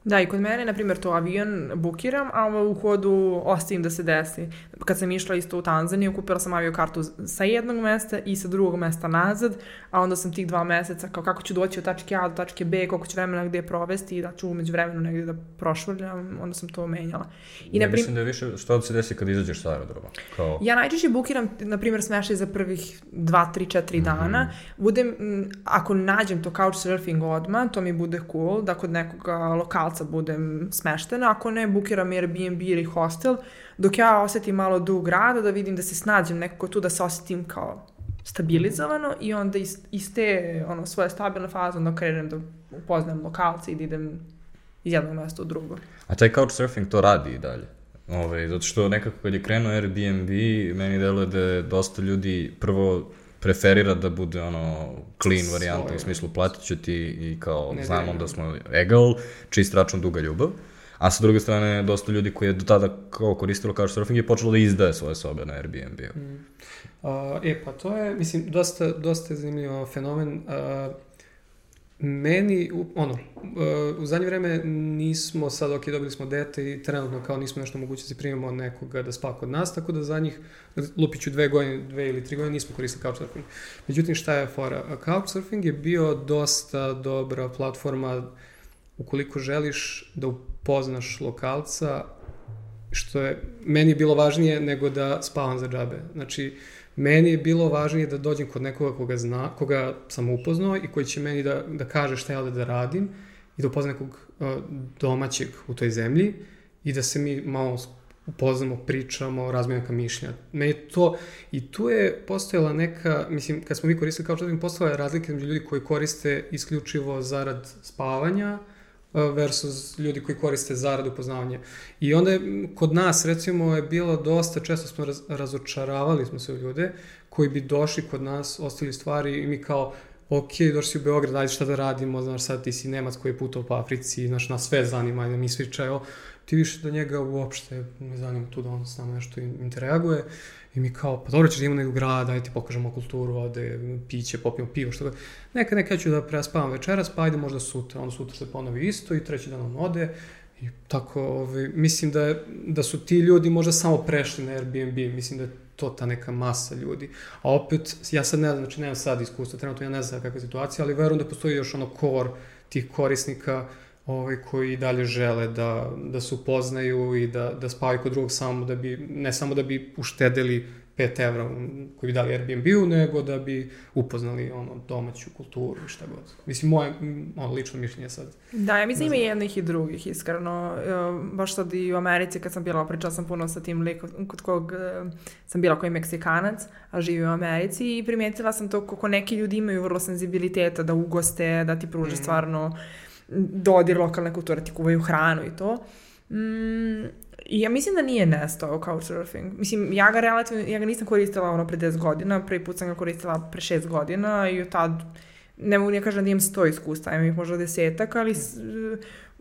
Speaker 3: Da, i kod mene, na primjer, to avion bukiram, a u hodu ostavim da se desi. Kad sam išla isto u Tanzaniju, kupila sam avio kartu sa jednog mesta i sa drugog mesta nazad, a onda sam tih dva meseca, kao kako ću doći od tačke A do tačke B, koliko ću vremena gde provesti i da ću umeđu vremenu negde da prošvrljam, onda sam to menjala.
Speaker 1: I, ja, na prim... mislim da je više, što da se desi kad izađeš sa aerodroma? Kao...
Speaker 3: Ja najčešće bukiram, na primjer, smešaj za prvih 2, 3, 4 mm -hmm. dana. Budem, ako nađem to couchsurfing odma, to mi bude cool, da kod nekog lokalca falca budem smeštena, ako ne, bukiram Airbnb ili hostel, dok ja osetim malo dug rada, da vidim da se snađem nekako tu, da se osetim kao stabilizovano i onda iz, iz te ono, svoje stabilne faze onda krenem da upoznam lokalce i da idem iz jednog mesta u drugo.
Speaker 1: A taj couchsurfing to radi i dalje? Ove, zato što nekako kad je krenuo Airbnb, meni deluje da je dosta ljudi prvo preferira da bude ono clean varijanta u smislu platit ću ti i kao ne, znamo da smo egal, čist račun, duga ljubav. A sa druge strane, dosta ljudi koji je do tada kao koristilo couchsurfing je počelo da izdaje svoje sobe na Airbnb-u. Mm.
Speaker 2: Uh, e, pa to je, mislim, dosta, dosta zanimljiv fenomen. Uh, meni, ono, u zadnje vreme nismo sad, ok, dobili smo dete i trenutno kao nismo nešto moguće da primimo nekoga da spa kod nas, tako da za njih, lupiću dve godine, dve ili tri godine, nismo koristili Couchsurfing. Međutim, šta je fora? Couchsurfing je bio dosta dobra platforma ukoliko želiš da upoznaš lokalca, što je meni bilo važnije nego da spavam za džabe. Znači, uh, Meni je bilo važnije da dođem kod nekoga koga zna, koga sam upoznao i koji će meni da, da kaže šta ja da radim i da upoznam nekog domaćeg u toj zemlji i da se mi malo upoznamo, pričamo, razmijenimo neka mišljenja. Meni to, i tu je postojala neka, mislim, kad smo mi koristili kao što postojala razlika među ljudi koji koriste isključivo zarad spavanja, versus ljudi koji koriste zarad upoznavanja. I onda je, kod nas, recimo, je bilo dosta, često smo raz, razočaravali smo se u ljude koji bi došli kod nas, ostali stvari i mi kao, ok, došli si u Beograd, ajde šta da radimo, znaš, sad ti si Nemac koji je putao po Africi, znaš, nas sve zanima, da mi svi čajo, ti više da njega uopšte ne zanima tu da on s nama nešto interaguje. I mi kao, pa dobro ćeš da imamo nekog grada, ajde ti pokažemo kulturu ovde, piće, popijemo pivo, što ga... Neka, neka ću da prespavam večeras, pa ajde možda sutra. Onda sutra se ponovi isto i treći dan on ode. I tako, ovaj, mislim da, da su ti ljudi možda samo prešli na Airbnb, mislim da je to ta neka masa ljudi. A opet, ja sad ne znam, znači nemam sad iskustva, trenutno ja ne znam kakva je situacija, ali verujem da postoji još ono core tih korisnika ovaj, koji dalje žele da, da se upoznaju i da, da spavaju kod drugog samo da bi, ne samo da bi uštedeli 5 evra koji bi dali Airbnb-u, nego da bi upoznali ono, domaću kulturu i šta god. Mislim, moje ono, lično mišljenje sad.
Speaker 3: Da, ja mislim ima i jednih i drugih, iskreno. Baš sad i u Americi kad sam bila, pričala sam puno sa tim likom kod kog e, sam bila koji Meksikanac, a živi u Americi i primetila sam to kako neki ljudi imaju vrlo senzibiliteta da ugoste, da ti pruže mm. stvarno dodir lokalne kulture, ti kuvaju hranu i to. Mm, ja mislim da nije nestao couchsurfing. Mislim, ja ga relativno, ja ga nisam koristila ono pre 10 godina, prvi put sam ga koristila pre 6 godina i od tad ne mogu nije kažem da imam sto iskustva, imam ih možda desetak, ali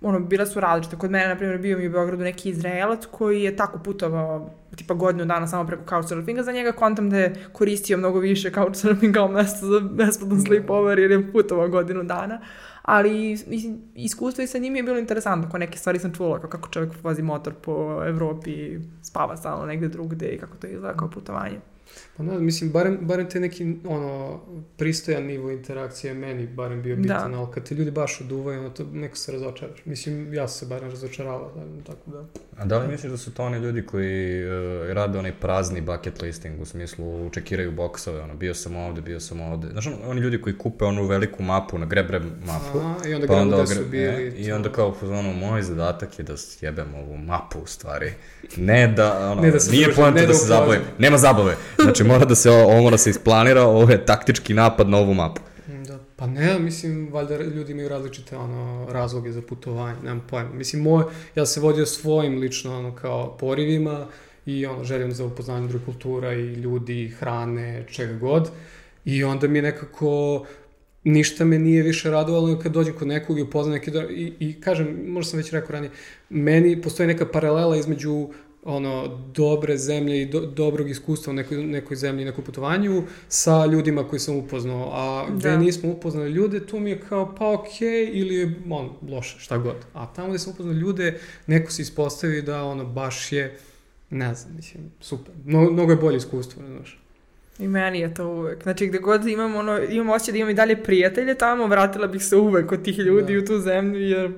Speaker 3: ono, bila su različite. Kod mene, na primjer, bio mi u Beogradu neki Izraelac koji je tako putovao tipa godinu dana samo preko couchsurfinga, za njega kontam da je koristio mnogo više couchsurfing kao mesto za besplatan sleepover jer je putovao godinu dana. Ali iskustvo i sa njim je bilo interesantno, kao neke stvari sam čula, kao kako čovjek vozi motor po Evropi, spava stalno negde drugde i kako to izgleda kao putovanje.
Speaker 2: Pa ne, mislim, barem, barem te neki, ono, pristojan nivo interakcije meni barem bio bitan, da. ali kad te ljudi baš oduvaju, ono, to neko se razočaraš. Mislim, ja sam se barem razočaravao, da, tako da.
Speaker 1: A da li misliš da su to oni ljudi koji uh, rade onaj prazni bucket listing, u smislu čekiraju boksove, ono, bio sam ovde, bio sam ovde. Znaš, oni ljudi koji kupe onu veliku mapu, na grebre mapu,
Speaker 2: Aha, i onda pa onda gde su bili.
Speaker 1: Ne, I onda kao, ono, moj zadatak je da sjebem ovu mapu, u stvari. Ne da, [LAUGHS] ono, ne da se nije poenta da, da se zabavim. Nema zabave. Znači, mora da se, ovo mora da se isplanira, ovo je taktički napad na ovu mapu.
Speaker 2: Da, pa ne, mislim, valjda ljudi imaju različite ono, razloge za putovanje, nemam pojma. Mislim, moj, ja se vodio svojim lično ono, kao porivima i ono, željom za upoznanje druge kultura i ljudi, hrane, čega god. I onda mi je nekako ništa me nije više radovalo kad dođem kod nekog i upoznam neke i, i kažem, možda sam već rekao ranije, meni postoji neka paralela između ono, dobre zemlje i do, dobrog iskustva u nekoj, nekoj zemlji, nekom putovanju sa ljudima koji sam upoznao. A gde da. nismo upoznali ljude, tu mi je kao, pa okej, okay, ili je, on, loše, šta god. A tamo gde sam upoznao ljude, neko se ispostavi da, ono, baš je, ne znam, mislim, super. Mnogo, mnogo je bolje iskustvo, ne znaš.
Speaker 3: I meni je to uvek. Znači, gde god imam, ono, imam osjećaj da imam i dalje prijatelje tamo, vratila bih se uvek kod tih ljudi da. u tu zemlju, jer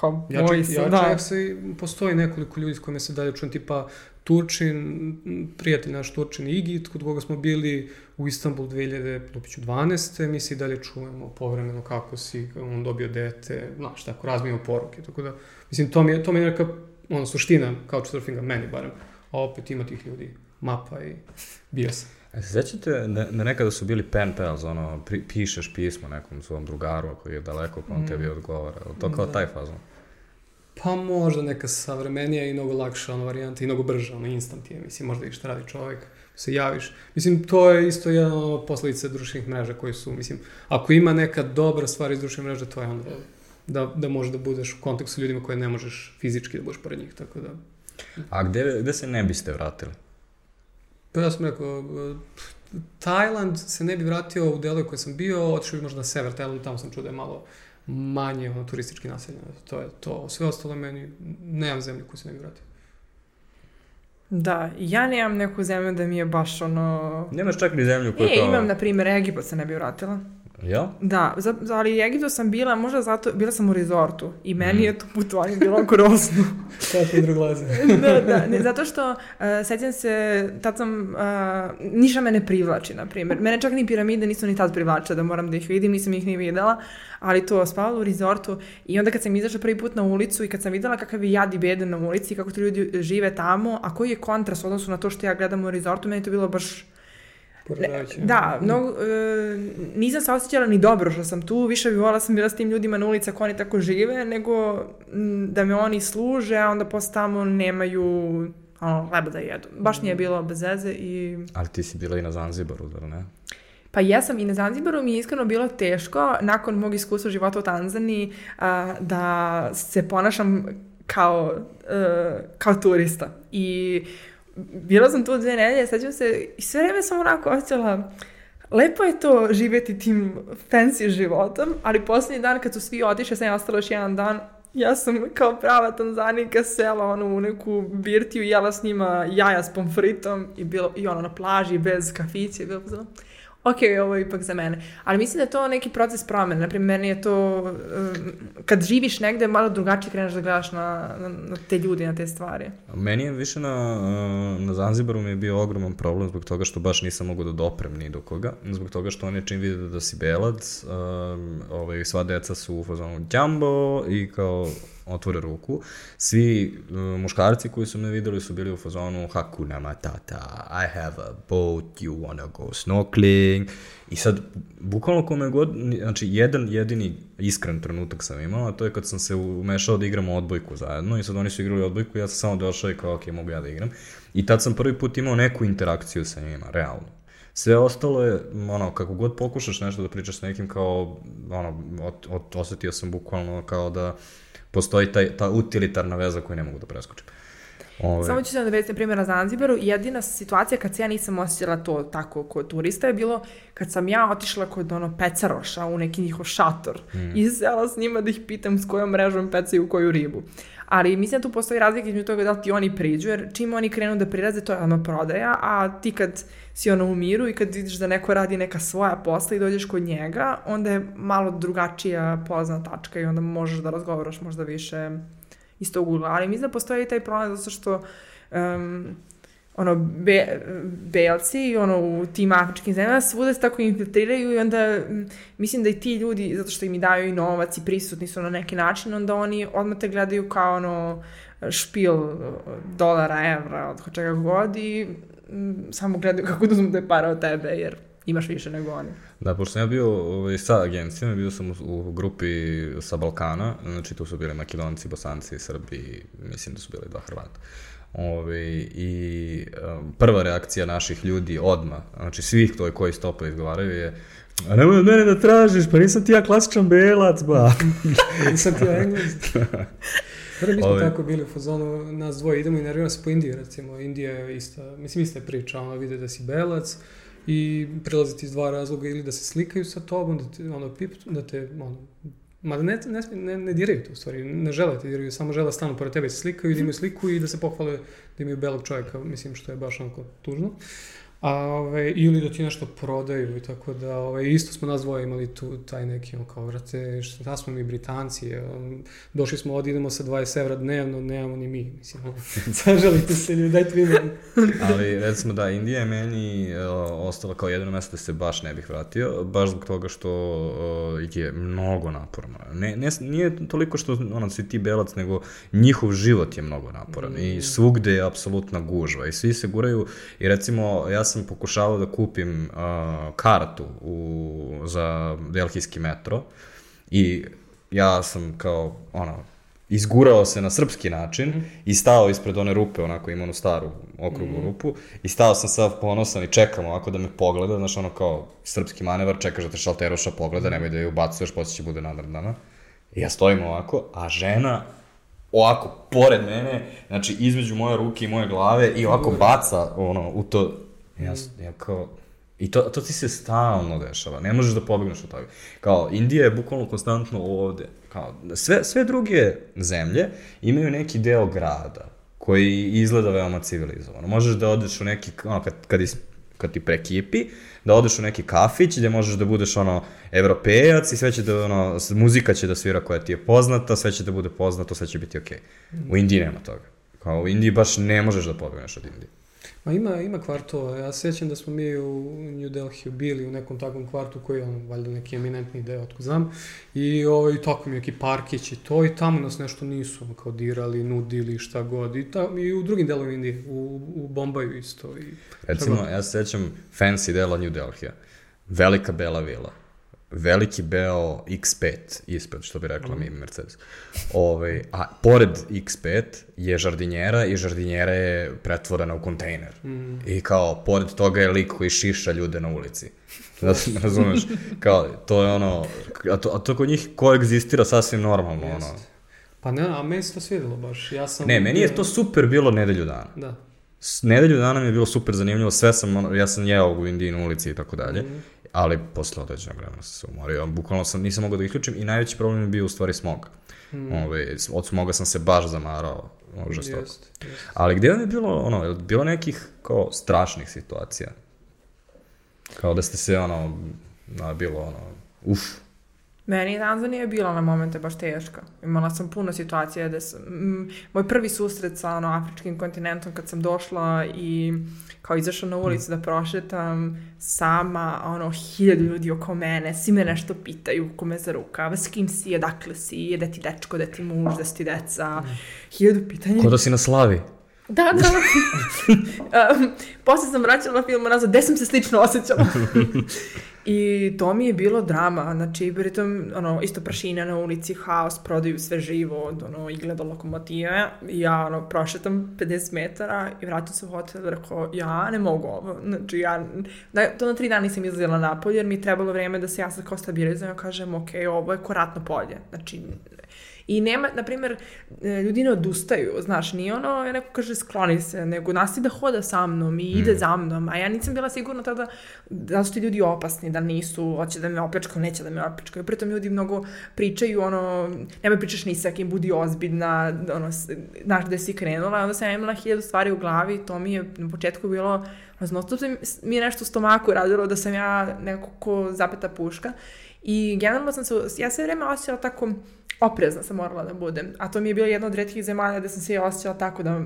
Speaker 3: kao
Speaker 2: ja moji ja da. čak se, postoji nekoliko ljudi s kojima se dalje čujem, tipa Turčin, prijatelj naš Turčin Igit, kod koga smo bili u Istanbul 2012. Mi se i dalje čujemo povremeno kako si, on dobio dete, znaš, tako, razmijemo poruke, tako da, mislim, to mi je, to mi je neka, ono, suština kao surfinga, meni barem, a opet ima tih ljudi, mapa i bio sam.
Speaker 1: E se sećate da, da nekada su bili pen pals, ono, pri, pišeš pismo nekom svom drugaru koji je daleko, pa on mm. tebi odgovara. To kao da. taj fazon?
Speaker 2: Pa možda neka savremenija i mnogo lakša ono, varijanta i mnogo brža, ono, instant je, mislim, možda i šta radi čovjek, se javiš. Mislim, to je isto jedna ono, posledica društvenih mreža koji su, mislim, ako ima neka dobra stvar iz društvenih mreža, to je onda da, da možeš da budeš u kontaktu sa ljudima koje ne možeš fizički da budeš pored njih, tako da...
Speaker 1: A gde, gde se ne biste vratili?
Speaker 2: Pa ja sam rekao, Tajland se ne bi vratio u delove koje sam bio, otišao bi možda na sever Tajlandu, tamo sam čuo da je malo manje ono, turistički naseljeno. To je to. Sve ostalo meni, nemam zemlju koju se ne bi vratio.
Speaker 3: Da, ja nemam neku zemlju da mi je baš ono...
Speaker 1: Nemaš čak ni zemlju koju...
Speaker 3: E, kao... imam, na primjer, Egipat se ne bi vratila.
Speaker 1: Ja?
Speaker 3: Da, za, ali Egiptu sam bila, možda zato, bila sam u rezortu i meni mm. je to putovanje bilo grozno. [LAUGHS]
Speaker 2: Kako druglaze. [LAUGHS]
Speaker 3: da, da, ne, zato što uh, sećam se, tad sam, uh, niša me ne privlači, na primjer. Mene čak ni piramide nisu ni tad privlačile da moram da ih vidim, nisam ih ni videla, ali to spavala u rezortu i onda kad sam izašla prvi put na ulicu i kad sam videla kakav je jad i beden na ulici i kako ti ljudi žive tamo, a koji je kontrast odnosu na to što ja gledam u rezortu, meni to bilo baš Da, mnogo, e, nisam se osjećala ni dobro što sam tu, više bi volila sam bila s tim ljudima na ulici ako oni tako žive, nego da me oni služe, a onda posle tamo nemaju ono, leba da jedu. Baš mi je bilo bez veze i...
Speaker 1: Ali ti si bila i na Zanzibaru, da ne?
Speaker 3: Pa jesam i na Zanzibaru mi je iskreno bilo teško nakon mog iskustva života u Tanzaniji a, da se ponašam kao, a, e, kao turista. I bila sam tu dve nedelje, sećam se i sve vreme sam onako osjećala lepo je to živeti tim fancy životom, ali posljednji dan kad su svi otišli, sam ja ostala još jedan dan, ja sam kao prava tanzanika sela ono, u neku birtiju, jela s njima jaja s pomfritom i, bilo, i ono na plaži bez kafiće, bilo bilo ok, ovo je ipak za mene. Ali mislim da je to neki proces promene. Naprimjer, meni je to, um, kad živiš negde, malo drugačije kreneš da gledaš na, na, na te ljudi, na te stvari.
Speaker 1: Meni je više na, uh, na Zanzibaru mi je bio ogroman problem zbog toga što baš nisam mogu da doprem ni do koga. Zbog toga što oni čim vide da si belac, um, ovaj, sva deca su u fazonu djambo i kao otvore ruku. Svi uh, muškarci koji su me videli su bili u fazonu Hakuna Matata, I have a boat, you wanna go snorkeling. I sad, bukvalno kome god, znači jedan jedini iskren trenutak sam imao, a to je kad sam se umešao da igramo odbojku zajedno i sad oni su igrali odbojku, ja sam samo došao i kao, ok, mogu ja da igram. I tad sam prvi put imao neku interakciju sa njima, realno. Sve ostalo je, ono, kako god pokušaš nešto da pričaš s nekim, kao, ono, od, od, osetio sam bukvalno kao da postoji taj, ta utilitarna veza koju ne mogu da preskočim.
Speaker 3: Ove. Samo ću se navesti, na primjer, na Zanzibaru. Jedina situacija kad se ja nisam osjećala to tako kod turista je bilo kad sam ja otišla kod ono pecaroša u neki njihov šator mm. i sela s njima da ih pitam s kojom mrežom pecaju koju ribu. Ali mislim da tu postoji razlika između toga da ti oni priđu, jer čim oni krenu da prilaze, to je ono prodaja, a ti kad si ono u miru i kad vidiš da neko radi neka svoja posla i dođeš kod njega, onda je malo drugačija pozna tačka i onda možeš da razgovaraš možda više iz tog ugla. Ali mislim da postoji taj problem zato što um, ono, be, belci i ono, u tim afričkim zemljama svuda se tako infiltriraju i onda mislim da i ti ljudi, zato što im i daju i novac i prisutni su na neki način, onda oni odmah te gledaju kao ono špil dolara, evra, od čega god i m, samo gledaju kako da uzmu te pare od tebe, jer imaš više nego oni.
Speaker 1: Da, pošto sam ja bio ovaj, sa agencijama, bio sam u, u grupi sa Balkana, znači tu su bili Makedonci, Bosanci, Srbi, mislim da su bili dva Hrvata. Ove, I um, prva reakcija naših ljudi odma, znači svih to koji stopa izgovaraju je A nemoj od mene da tražiš, pa nisam ti ja klasičan belac, ba. [LAUGHS]
Speaker 2: nisam ti ja englez. [LAUGHS] Prvi mi smo Ove... tako bili u fazonu, nas dvoje idemo i nerviramo se po Indiji, recimo. Indija je ista, mislim, ista je priča, ono, vide da si belac i prelaziti iz dva razloga ili da se slikaju sa tobom, da te, ono, pip, da te, ono, Ma ne, ne, ne, ne diraju to u stvari, ne žele da te diraju, samo žele da stanu pored tebe i se slikaju i da imaju sliku i da se pohvale da imaju belog čovjeka, mislim što je baš onako tužno. A, ove, ili da ti nešto prodaju i tako da, ove, isto smo nas dvoje imali tu taj neki, ono, kao, vrate, šta smo mi Britanci, um, došli smo ovdje, idemo sa 20 evra dnevno, nemamo ni mi, mislim, zažalite [LAUGHS] se ljudi, dajte vi meni. [LAUGHS]
Speaker 1: Ali, recimo da, Indija je meni uh, ostala kao jedno mesto da se baš ne bih vratio, baš zbog toga što uh, je mnogo naporno. Ne, ne, nije toliko što, ono, si ti belac, nego njihov život je mnogo naporan mm. i svugde je apsolutna gužva i svi se guraju i recimo, ja sam pokušavao da kupim uh, kartu u, za delhijski metro i ja sam kao, ono, izgurao se na srpski način mm. i stao ispred one rupe, onako ima onu staru okruglu mm. rupu i stao sam sav ponosan i čekam ovako da me pogleda, znaš ono kao srpski manevar, čekaš da te šalteroša pogleda, nemoj da je ubacuješ, posle će bude nadrdana. I ja stojim ovako, a žena ovako, pored mene, znači između moje ruke i moje glave i ovako baca ono, u to Ja, ja kao, I to, to ti se stalno dešava, ne možeš da pobegneš od toga. Kao, Indija je bukvalno konstantno ovde. Kao, sve, sve druge zemlje imaju neki deo grada koji izgleda veoma civilizovano. Možeš da odeš u neki, ono, kad, kad, is, kad ti prekipi, da odeš u neki kafić gde možeš da budeš ono evropejac i sve će da ono muzika će da svira koja ti je poznata, sve će da bude poznato, sve će biti okej. Okay. U Indiji nema toga. Kao u Indiji baš ne možeš da pobegneš od Indije.
Speaker 2: Ma ima, ima kvartova. Ja sećam da smo mi u New Delhi bili u nekom takvom kvartu koji je on, valjda neki eminentni deo, otko znam. I ovaj, tako mi neki parkić i to i tamo nas nešto nisu ono, kao dirali, nudili, šta god. I, ta, i u drugim delovima Indije, u, u Bombaju isto. I,
Speaker 1: Recimo, ja se sećam fancy dela New Delhija. Velika bela vila veliki beo X5 ispred, što bi rekla mm. mi Mercedes. Ove, ovaj, a pored X5 je žardinjera i žardinjera je pretvorena u kontejner. Mm. I kao, pored toga je lik koji šiša ljude na ulici. Da, [LAUGHS] razumeš? Kao, to je ono, a to, a to kod njih koegzistira sasvim normalno, Jest. ono.
Speaker 2: Pa ne, a meni se to svidelo baš. Ja sam
Speaker 1: ne, meni je to super bilo nedelju dana.
Speaker 2: Da.
Speaker 1: S nedelju dana mi je bilo super zanimljivo, sve sam, ono, ja sam jeo u Indiji na ulici i tako dalje. Mm ali posle određenog vremena sam se umorio. Bukvalno sam, nisam mogao da isključim i najveći problem je bio u stvari smog. Mm. Ove, ovaj, od smoga sam se baš zamarao žestoko. Jest, jest. Ali gde vam je bilo, ono, bilo nekih kao strašnih situacija? Kao da ste se, ono, na, bilo, ono, uf.
Speaker 3: Meni je Tanzanija bila na momente baš teška. Imala sam puno situacija da sam... M, moj prvi susret sa ono, afričkim kontinentom kad sam došla i kao izašla na ulicu da prošetam sama, ono, hiljadu ljudi oko mene, svi me nešto pitaju, ko me za rukava, s kim si, odakle si, da ti dečko, da ti muž, da si ti deca, hiljadu pitanja.
Speaker 1: Ko da si na slavi.
Speaker 3: Da, da. [LAUGHS] um, posle sam vraćala film nazad, gde sam se slično osjećala. [LAUGHS] I to mi je bilo drama, znači, pritom, ono, isto prašina na ulici, haos, prodaju sve živo, od, ono, igle do lokomotive. I ja, ono, prošetam 50 metara i vraćam se u hotel rekao, ja ne mogu ovo. Znači, ja, da, to na tri dana nisam izlazila napolje, jer mi je trebalo vreme da se ja sad kao stabilizujem, kažem, ok, ovo je koratno polje. Znači, I nema, na primjer, e, ljudi ne odustaju, znaš, nije ono, ja neko kaže skloni se, nego nastavi da hoda sa mnom i ide mm. za mnom, a ja nisam bila sigurna tada da su ti ljudi opasni, da nisu, hoće da me opljačkaju, neće da me opljačkaju. Pritom ljudi mnogo pričaju, ono, nemoj pričaš ni sa kim, budi ozbiljna, ono, znaš gde si krenula, onda sam ja imala hiljadu stvari u glavi i to mi je na početku bilo, raznosto mi je nešto u stomaku radilo da sam ja neko ko zapeta puška i generalno sam se, ja sve vreme osjećala tako, oprezna sam morala da budem. A to mi je bilo jedna od redkih zemalja da sam se osjećala tako da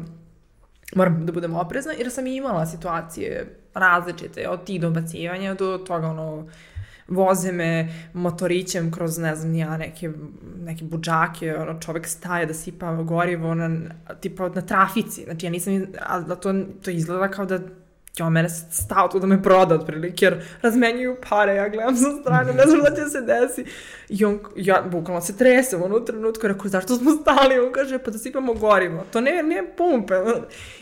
Speaker 3: moram da budem oprezna, jer sam i imala situacije različite, od tih dobacivanja do toga ono, voze me motorićem kroz, ne znam, ja, neke, neke buđake, ono, čovek staje da sipa gorivo na, tipa na trafici, znači ja nisam, a da to, to izgleda kao da on mene stao tu da me proda otprilike, jer razmenjuju pare, ja gledam sa strane, ne znam da će se desi. I on, ja bukvalno se tresem ono u trenutku, rekao, zašto smo stali? On kaže, pa da sipamo gorivo. To ne, ne pumpe.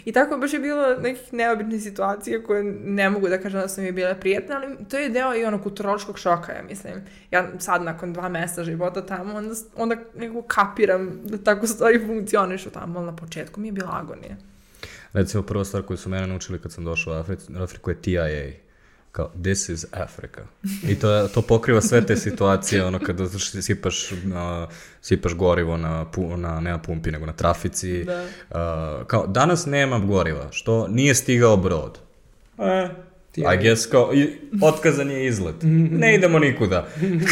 Speaker 3: I tako baš je bilo nekih neobičnih situacija koje ne mogu da kažem da su mi bile prijetne, ali to je deo i ono kulturološkog šoka, ja mislim. Ja sad nakon dva mesta života tamo, onda, onda nekako kapiram da tako stvari funkcionišu tamo, ali na početku mi je bila agonija.
Speaker 1: Recimo, prva stvar koju su mene naučili kad sam došao u Afriku, Afriku je TIA. Kao, this is Africa. I to, to pokriva sve te situacije, ono, kada sipaš, uh, sipaš gorivo na, na, ne na pumpi, nego na trafici. Da. Uh, kao, danas nema goriva, što nije stigao brod. E. I guess, kao, i, otkazan je izlet. Ne idemo nikuda.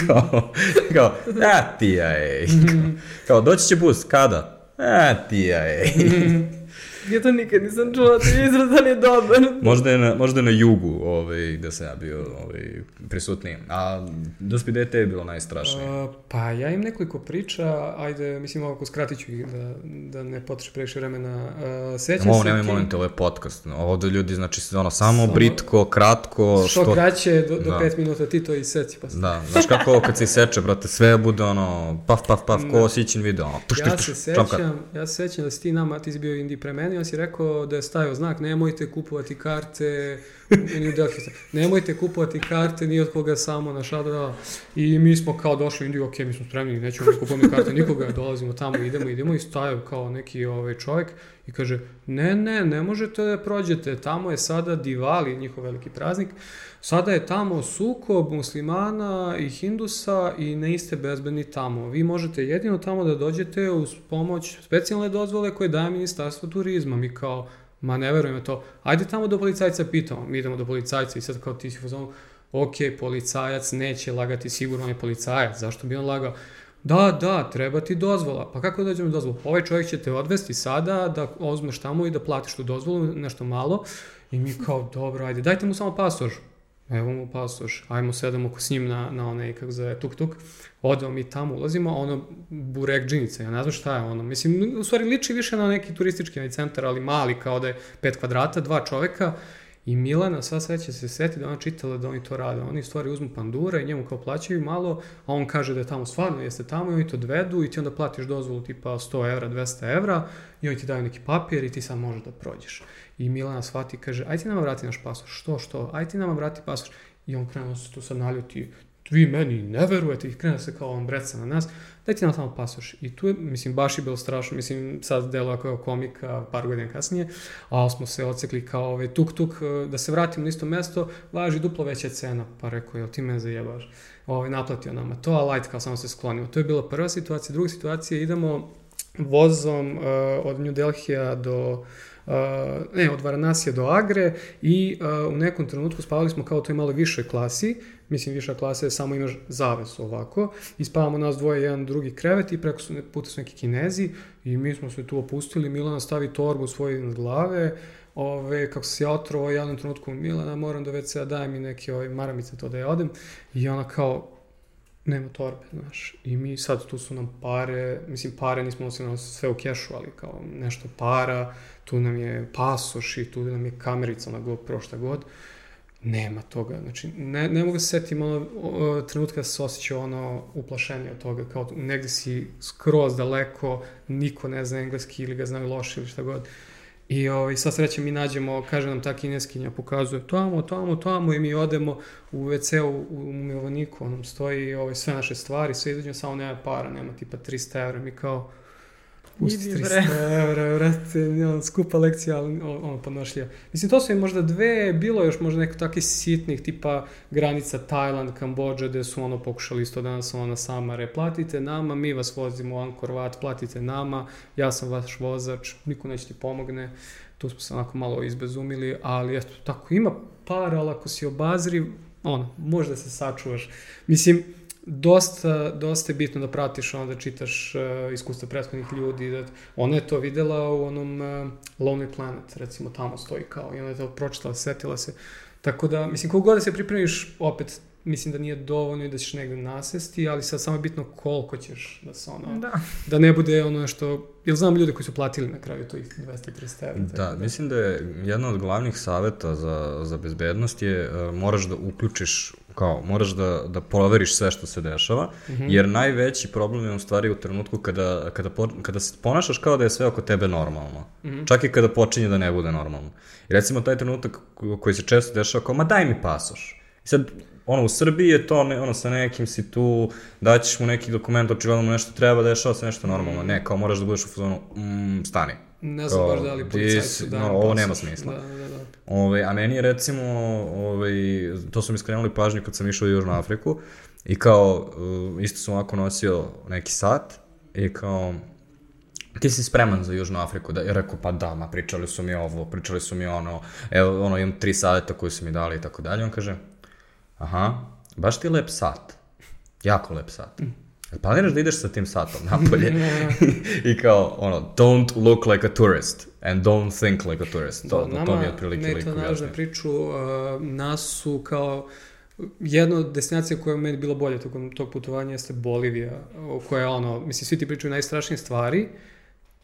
Speaker 1: Kao, kao, a, TIA. Kao, kao, doći će bus, kada? A, TIA.
Speaker 3: Ja to nikad nisam čula, to je izraz, ali je dobar.
Speaker 1: možda, je na, možda je na jugu ovaj, gde sam ja bio ovaj, prisutniji. A Dospi dete je bilo najstrašnije. Uh,
Speaker 2: pa ja im nekoliko priča, ajde, mislim ovako skratit ću ih da, da ne potroši previše vremena. Uh, sećam
Speaker 1: Ovo, nemoj molim te, ovo je podcast. Ovde ljudi, znači, ono, samo, samo britko, kratko.
Speaker 2: Što, što kraće, do, do da. pet minuta, ti to iseci. Pa
Speaker 1: da, znaš kako ovo kad se iseče, brate, sve bude ono, paf, paf, paf, ko osićen video. Ono, tuš,
Speaker 2: ja tuš, se sećam, ja se sećam da si ti nama, ti si bio Indi pre mene, on si rekao da je stavio znak, nemojte kupovati karte, nemojte kupovati karte ni od koga samo na šadra. I mi smo kao došli u Indiju, ok, mi smo spremni, nećemo da kupujemo karte nikoga, dolazimo tamo, idemo, idemo i stavio kao neki ovaj čovjek i kaže, ne, ne, ne možete da prođete, tamo je sada Divali, njihov veliki praznik, sada je tamo sukob muslimana i hindusa i ne ste bezbedni tamo. Vi možete jedino tamo da dođete uz pomoć specijalne dozvole koje daje Ministarstvo turizma. Mi kao, ma ne verujem to, ajde tamo do policajca pitamo, mi idemo do policajca i sad kao ti si fazonu, ok, policajac neće lagati, sigurno je policajac, zašto bi on lagao? Da, da, treba ti dozvola. Pa kako da dođemo do dozvolu? Ovaj čovjek će te odvesti sada da ozmeš tamo i da platiš tu dozvolu, nešto malo. I mi kao, dobro, ajde, dajte mu samo pasoš. Evo mu pasoš, ajmo sedamo s njim na, na onaj, kako zove, tuk tuk. Odemo mi tamo, ulazimo, ono, burek džinice, ja ne znam šta je ono. Mislim, u stvari liči više na neki turistički centar, ali mali, kao da je pet kvadrata, dva čoveka I Milana sva sreća se seti da ona čitala da oni to rade. Oni stvari uzmu pandura i njemu kao plaćaju malo, a on kaže da je tamo stvarno, jeste tamo i oni to dvedu i ti onda platiš dozvolu tipa 100 evra, 200 evra i oni ti daju neki papir i ti sad možeš da prođeš. I Milana shvati kaže, aj ti nama vrati naš pasoš. Što, što? Aj ti nama vrati pasoš. I on krenuo se tu sad naljuti, vi meni ne verujete i krene se kao on breca na nas, dajte nam samo pasoš. I tu je, mislim, baš je bilo strašno, mislim, sad delo kao komika par godina kasnije, ali smo se ocekli kao ovaj, tuk tuk, eh, da se vratimo na isto mesto, važi duplo veća cena, pa rekao, jel ti me zajebaš? Ovaj, naplatio nama to, a light kao samo se sklonimo. To je bila prva situacija. Druga situacija, idemo vozom uh, od New Delhija do Uh, ne, od Varanasija do Agre i uh, u nekom trenutku spavali smo kao u toj malo višoj klasi, mislim viša klasa je samo imaš zaves ovako. I spavamo nas dvoje, jedan drugi krevet i preko su, puta su neki kinezi i mi smo se tu opustili, Milana stavi torbu svoje na glave, ove, kako se ja otrovao jednom trenutku, Milana, moram do WC-a, daj mi neke ove, maramice to da ja odem. I ona kao, nema torbe, znaš. I mi sad tu su nam pare, mislim pare nismo nosili sve u kešu, ali kao nešto para, tu nam je pasoš i tu nam je kamerica na GoPro šta god. Nema toga, znači ne, ne mogu da se setim ono, o, trenutka da se osjeća ono uplašenje od toga, kao negde si skroz daleko, niko ne zna engleski ili ga znaju loše ili šta god. I ovaj, sa srećem mi nađemo, kaže nam ta kineskinja, pokazuje tamo, tamo, tamo i mi odemo u WC-u u umilovaniku, onom stoji ovaj, sve naše stvari, sve izađemo, samo nema para, nema tipa 300 evra, mi kao, Pusti 300 evra, vrate, on, skupa lekcija, ali ono podnošljiva. Mislim, to su je možda dve, bilo još možda neko takih sitnih, tipa granica Tajland, Kambođa, gde su ono pokušali isto danas ono samare, platite nama, mi vas vozimo u Angkor Wat, platite nama, ja sam vaš vozač, niko neće ti pomogne. Tu smo se onako malo izbezumili, ali eto, tako ima para, ali ako si obazriv, ono, možda se sačuvaš. Mislim, dosta, dosta je bitno da pratiš ono, da čitaš uh, iskustva prethodnih ljudi, da ona je to videla u onom uh, Lonely Planet, recimo tamo stoji kao, i ona je to pročitala, setila se. Tako da, mislim, koliko god da se pripremiš, opet, mislim da nije dovoljno i da ćeš negde nasesti, ali sad samo je bitno koliko ćeš da se ono,
Speaker 3: Da.
Speaker 2: da ne bude ono što, jel znam ljude koji su platili na kraju to ih 200-300 evra.
Speaker 1: Da,
Speaker 2: tako
Speaker 1: mislim da je jedna od glavnih saveta za, za bezbednost je uh, moraš da uključiš kao, moraš da, da proveriš sve što se dešava, mm -hmm. jer najveći problem je u stvari u trenutku kada, kada, po, kada se ponašaš kao da je sve oko tebe normalno. Mm -hmm. Čak i kada počinje da ne bude normalno. I recimo taj trenutak koji se često dešava kao, ma daj mi pasoš. I sad, ono, u Srbiji je to, ne, ono, sa nekim si tu, daćeš mu neki dokument, očigledno mu nešto treba, dešava se nešto normalno. Ne, kao moraš da budeš u fazonu, mm, stani.
Speaker 2: Ne znam baš da li policajcu da
Speaker 1: no, ovo nema smisla.
Speaker 2: Da, da, da.
Speaker 1: Ove, a meni je recimo, ove, to su mi skrenuli pažnju kad sam išao u Južnu Afriku i kao, uh, isto sam ovako nosio neki sat i kao, ti si spreman za Južnu Afriku? Da, ja rekao, pa da, ma pričali su mi ovo, pričali su mi ono, evo, ono, imam tri saveta koje su mi dali i tako dalje. On kaže, aha, baš ti lep sat. Jako lep sat. Mm. Planiraš da ideš sa tim satom napolje [LAUGHS] i kao, ono, don't look like a tourist and don't think like a tourist. To,
Speaker 2: da,
Speaker 1: to mi je otprilike
Speaker 2: lik objasnio. priču, uh, nas su kao, jedna od destinacija koja je meni bila bolja tokom tog putovanja jeste Bolivija, koja je ono, mislim, svi ti pričaju najstrašnije stvari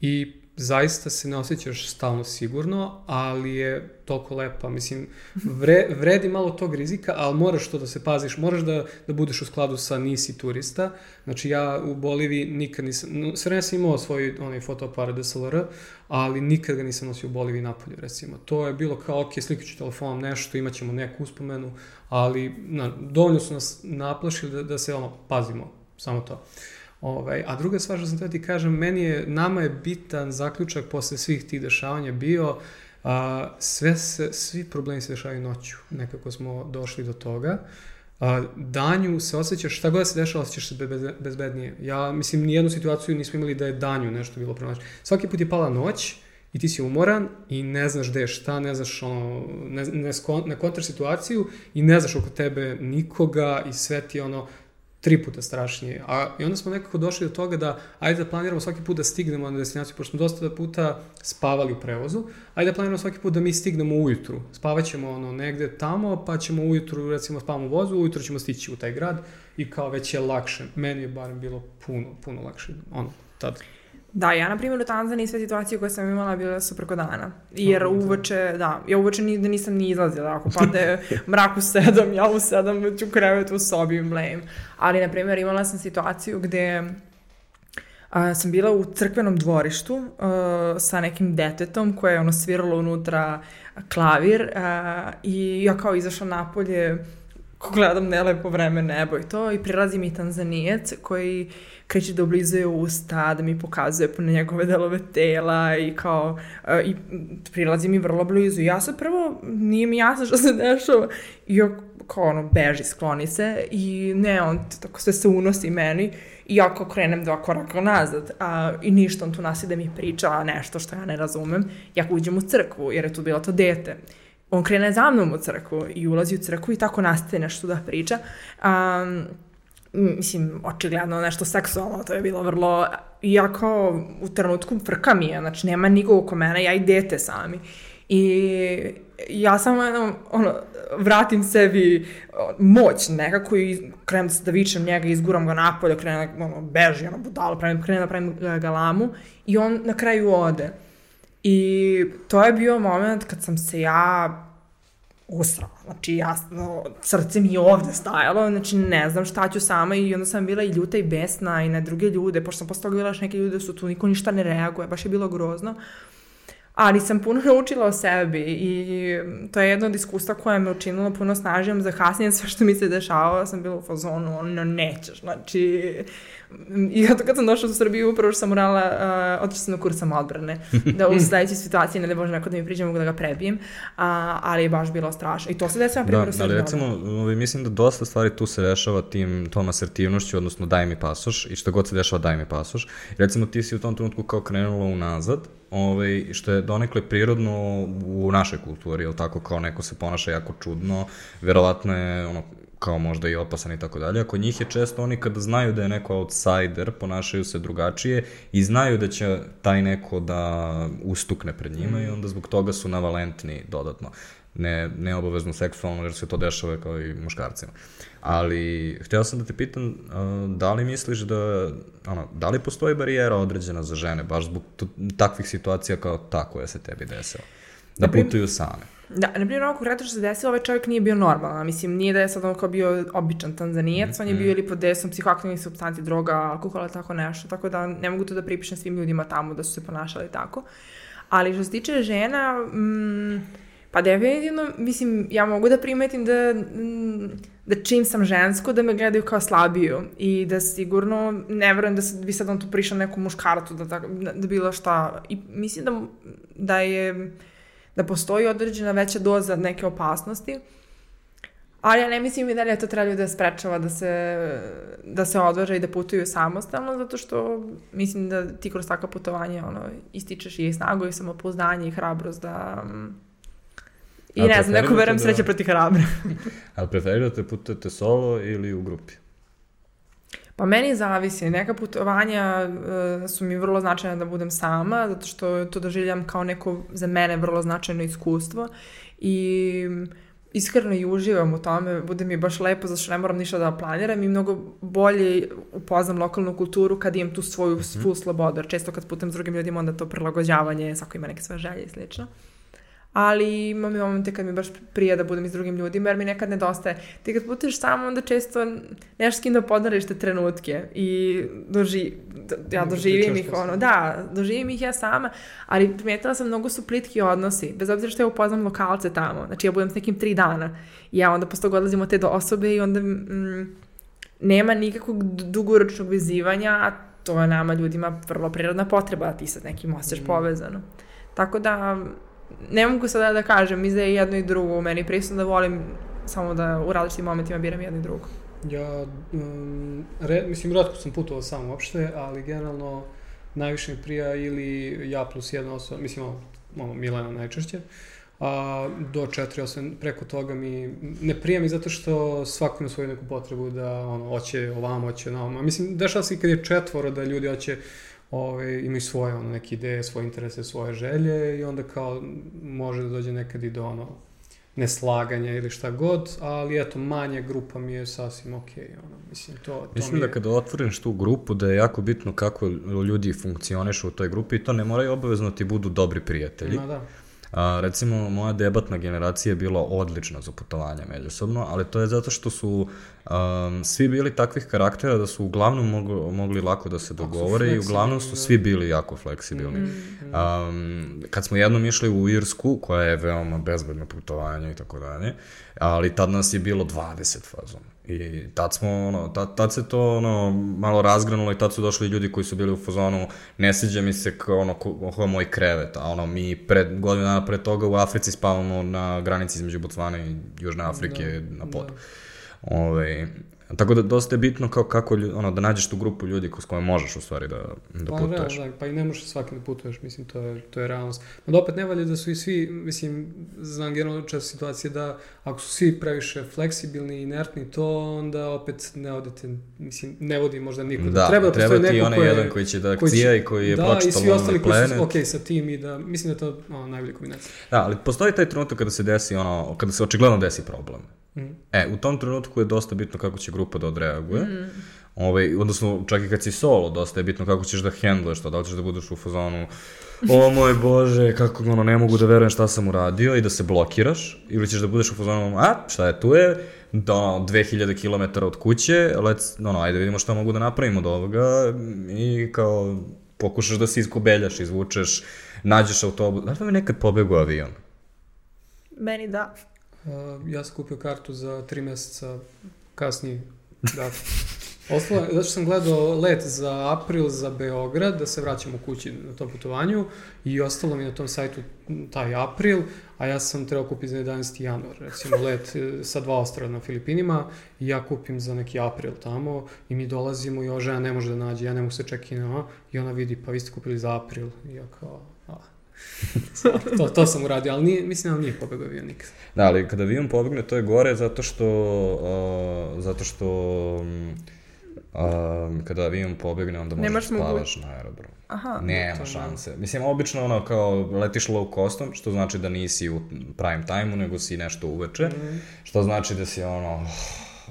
Speaker 2: i zaista se ne osjećaš stalno sigurno, ali je toliko lepa. Mislim, vre, vredi malo tog rizika, ali moraš to da se paziš. Moraš da, da budeš u skladu sa nisi turista. Znači, ja u Boliviji nikad nisam... No, sve vreme sam imao svoj onaj fotoaparat DSLR, ali nikad ga nisam nosio u Boliviji napolje, recimo. To je bilo kao, ok, slikat ću telefonom nešto, imat ćemo neku uspomenu, ali na, dovoljno su nas naplašili da, da se ono, pazimo, samo to. Ovaj, a druga stvar što sam te ti kažem, meni je, nama je bitan zaključak posle svih tih dešavanja bio a, sve se, svi problemi se dešavaju noću. Nekako smo došli do toga. A, danju se osjećaš, šta god se dešava, osjećaš se bezbednije. Ja, mislim, nijednu situaciju nismo imali da je danju nešto bilo pronaći. Svaki put je pala noć i ti si umoran i ne znaš gde je šta, ne znaš, ono, ne, ne, ne kontraš situaciju i ne znaš oko tebe nikoga i sve ti ono, tri puta strašnije. A, I onda smo nekako došli do toga da ajde da planiramo svaki put da stignemo na destinaciju, pošto smo dosta puta spavali u prevozu, ajde da planiramo svaki put da mi stignemo ujutru. Spavaćemo ono negde tamo, pa ćemo ujutru, recimo spavamo u vozu, ujutru ćemo stići u taj grad i kao već je lakše. Meni je barem bilo puno, puno lakše, ono, tad.
Speaker 3: Da, ja na primjer u Tanzaniji sve situacije koje sam imala bile su preko dana. Jer oh, uveče, da, ja uveče ni, nisam ni izlazila. Ako pade [LAUGHS] mrak u sedam, ja u sedam već u krevetu u sobi i mlejem. Ali, na primjer, imala sam situaciju gde a, sam bila u crkvenom dvorištu a, sa nekim detetom koje je ono sviralo unutra klavir a, i ja kao izašla napolje ko gledam nelepo vreme nebo i to i prilazi mi tanzanijec koji kreće da oblizuje usta, da mi pokazuje po njegove delove tela i kao uh, i prilazi mi vrlo blizu. Ja sad prvo nije mi jasno što se [LAUGHS] dešava i ja kao ono, beži, skloni se i ne, on tako sve se unosi meni i ja kao krenem dva koraka nazad a, i ništa, on tu nasi da mi priča nešto što ja ne razumem. Ja uđem u crkvu, jer je tu bilo to dete. On krene za mnom u crkvu i ulazi u crkvu i tako nastaje nešto da priča. Um, mislim, očigledno nešto seksualno, to je bilo vrlo, iako u trenutku frka mi je, znači nema nikog oko mene, ja i dete sami. I ja samo ono, ono, vratim sebi moć nekako i krenem da vičem njega, izguram ga napolje, krenem ono, beži, ono, budalo, krenem, krenem da pravim galamu i on na kraju ode. I to je bio moment kad sam se ja usrala. Znači, jasno, srce mi je ovde stajalo, znači ne znam šta ću sama i onda sam bila i ljuta i besna i na druge ljude, pošto sam posle toga bila neke ljude su tu, niko ništa ne reaguje, baš je bilo grozno. Ali sam puno [LAUGHS] naučila o sebi i to je jedno od iskustva koje me učinilo puno snažijom za kasnije sve što mi se dešavalo, sam bila u fazonu, ono, nećeš, znači, I kad, kad sam došla u Srbiju, upravo što sam morala, uh, otišla sam na kurs odbrane, [LAUGHS] da u sledećoj situaciji ne da može neko da mi priđe, mogu da ga prebijem, a, ali je baš bilo strašno. I to se desilo, na primjer,
Speaker 1: da,
Speaker 3: u Srbiji.
Speaker 1: ali recimo, ovaj, mislim da dosta stvari tu se dešava tim, tom asertivnošću, odnosno daj mi pasoš, i što god se dešava daj mi pasoš. Recimo, ti si u tom trenutku kao krenula unazad, ovaj, što je donekle prirodno u našoj kulturi, jel tako, kao neko se ponaša jako čudno, verovatno je ono, kao možda i opasan i tako dalje. Ako njih je često oni kada znaju da je neko outsider, ponašaju se drugačije i znaju da će taj neko da ustukne pred njima mm. i onda zbog toga su navalentni dodatno. Ne, ne obavezno seksualno, jer se to dešava kao i muškarcima. Ali, hteo sam da te pitam, uh, da li misliš da, ono, da li postoji barijera određena za žene, baš zbog takvih situacija kao ta koja se tebi desila? Da putuju same.
Speaker 3: Da, na primjer, ono konkretno što se desilo, ovaj čovjek nije bio normalan. Mislim, nije da je sad ono kao bio običan tanzanijac, mm, on je bio ili pod desom psihoaktivnih substanci, droga, alkohola, tako nešto, tako da ne mogu to da pripišem svim ljudima tamo da su se ponašali tako. Ali što se tiče žena, mm, pa definitivno, mislim, ja mogu da primetim da, mm, da čim sam žensko, da me gledaju kao slabiju i da sigurno ne verujem da bi sad on tu prišao neku muškaratu, da, da, da bilo šta. I mislim da, da je da postoji određena veća doza neke opasnosti, ali ja ne mislim i da li to treba da sprečava da se, da se odvaža i da putuju samostalno, zato što mislim da ti kroz takva putovanja ono, ističeš i snagu i samopouzdanje i hrabrost da... I A ne znam, neko verujem da... sreće proti hrabra. [LAUGHS]
Speaker 1: Ali preferirate putujete solo ili u grupi?
Speaker 3: Pa meni zavisi. Neka putovanja uh, su mi vrlo značajna da budem sama, zato što to doživljam kao neko za mene vrlo značajno iskustvo i iskreno i uživam u tome, bude mi baš lepo zato što ne moram ništa da planiram i mnogo bolje upoznam lokalnu kulturu kad imam tu svoju full slobodu, često kad putem s drugim ljudima onda to prilagođavanje, svako ima neke svoje želje i slično ali imam i momente kad mi baš prija da budem s drugim ljudima, jer mi nekad nedostaje. Ti kad putuješ samo, onda često nešto s kim da podariš te trenutke i doži, ja doživim ih, ono, da, doživim ih ja sama, ali primetila sam mnogo su plitki odnosi, bez obzira što ja upoznam lokalce tamo, znači ja budem s nekim tri dana i ja onda posle toga odlazim od te do osobe i onda mm, nema nikakvog dugoročnog vezivanja, a to je nama ljudima vrlo prirodna potreba da ti sa nekim osjećaš mm. povezano. Tako da, ne mogu sada da kažem, mislim da je jedno i drugo u meni prisutno da volim samo da u različitim momentima biram jedno i drugo.
Speaker 2: Ja, um, re, mislim, redko sam putovao sam uopšte, ali generalno najviše mi prija ili ja plus jedna osoba, mislim, ono, Milena najčešće, a do četiri osobe, preko toga mi ne prija mi zato što svako ima svoju neku potrebu da ono, hoće ovamo, hoće ovamo. Mislim, dešava se i kad je četvoro da ljudi hoće ove, imaju svoje ono, neke ideje, svoje interese, svoje želje i onda kao može da dođe nekad i do ono, neslaganja ili šta god, ali eto, manja grupa mi je sasvim okej, okay, ono, mislim, to, to
Speaker 1: Mislim da kada otvoriš tu grupu, da je jako bitno kako ljudi funkcionišu u toj grupi i to ne moraju obavezno da ti budu dobri prijatelji. Ma da. A, recimo, moja debatna generacija je bila odlična za putovanje međusobno, ali to je zato što su um, svi bili takvih karaktera da su uglavnom mogli, mogli lako da se dogovore i uglavnom su svi bili jako fleksibilni. Mm, um, kad smo jednom išli u Irsku, koja je veoma bezbedna putovanja i tako dalje, ali tad nas je bilo 20 fazona I tad smo, ono, tad, tad se to, ono, malo razgranulo i tad su došli ljudi koji su bili u fazonu, ne sviđa mi se kao, ono, ko, moj krevet, a ono, mi pred, godinu dana pre toga u Africi spavamo na granici između Botsvana i Južne Afrike da, na podu. Da. Ove, ovaj, Tako da dosta je bitno kao kako, ono, da nađeš tu grupu ljudi s kojom možeš u stvari da, da
Speaker 2: pa,
Speaker 1: putuješ.
Speaker 2: Da, da, pa i ne možeš svakim da putuješ, mislim, to je, to je realnost. Ma da opet ne valje da su i svi, mislim, znam generalno često situacije da ako su svi previše fleksibilni, inertni, to onda opet ne odete, mislim, ne vodi možda niko.
Speaker 1: Da, treba da treba ti onaj jedan koji će da akcija i koji je da, pročitao
Speaker 2: Da, i svi ostali koji su ok sa tim i da, mislim da to ono, najbolja kombinacija.
Speaker 1: Da, ali postoji taj trenutak kada se desi ono, kada se očigledno desi problem. Mm. E, u tom trenutku je dosta bitno kako će grupa da odreaguje. Mm. Ovaj, odnosno, čak i kad si solo, dosta je bitno kako ćeš da hendleš to, da li ćeš da budeš u fazonu o moj bože, kako ono, ne mogu da verujem šta sam uradio i da se blokiraš, ili ćeš da budeš u fazonu, a, šta je, tu je, da, ono, 2000 km od kuće, let's, no, no, ajde vidimo šta mogu da napravimo od ovoga i kao, pokušaš da se iskobeljaš, izvučeš, nađeš autobus, da li me nekad pobegu avion?
Speaker 3: Meni da.
Speaker 2: Uh, ja sam kupio kartu za tri meseca kasnije. Da. [LAUGHS] Ostalo, zato što sam gledao let za april za Beograd, da se vraćam u kući na tom putovanju i ostalo mi na tom sajtu taj april, a ja sam trebao kupiti za 11. januar, recimo let e, sa dva ostrava na Filipinima i ja kupim za neki april tamo i mi dolazimo i ova žena ne može da nađe, ja ne mogu se čekati na i ona vidi pa vi ste kupili za april i ja kao, to, to sam uradio, ali nije, mislim da nije pobegao avion nikad.
Speaker 1: Da, ali kada avion pobegne, to je gore zato što, uh, zato što um, kada avion pobegne, onda možeš Nemaš spavaš mogu... na aerodromu.
Speaker 3: Aha.
Speaker 1: Nema to, šanse. Da. Mislim, obično ono kao letiš low costom, što znači da nisi u prime time-u, nego si nešto uveče, mm. što znači da si ono,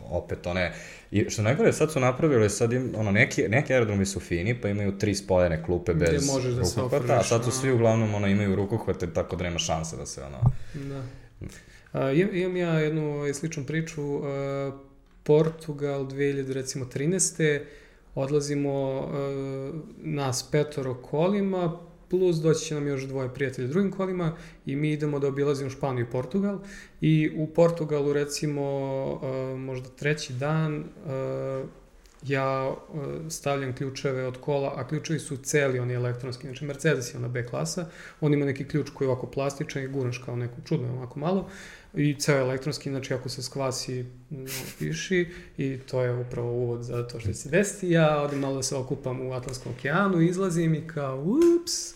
Speaker 1: opet one, I što najgore, sad su napravili, sad im, ono, neki, neki aerodromi su fini, pa imaju tri spojene klupe bez da rukohvata, a sad su svi uglavnom, ono, imaju rukohvate, tako da nema šanse da se, ono...
Speaker 2: Da. A, imam, ja jednu ovaj, sličnu priču, a, Portugal 2000, recimo, 13. odlazimo a, nas petoro kolima, plus doći će nam još dvoje prijatelja drugim kolima i mi idemo da obilazimo Španiju i Portugal. I u Portugalu recimo uh, možda treći dan uh, ja uh, stavljam ključeve od kola, a ključevi su celi, oni elektronski, znači Mercedes je ona B klasa, on ima neki ključ koji je ovako plastičan i guraš kao neku čudno, ovako malo, i ceo elektronski, znači ako se skvasi, piši i to je upravo uvod za to što se desi. Ja odim malo da se okupam u Atlantskom okeanu, izlazim i kao, ups,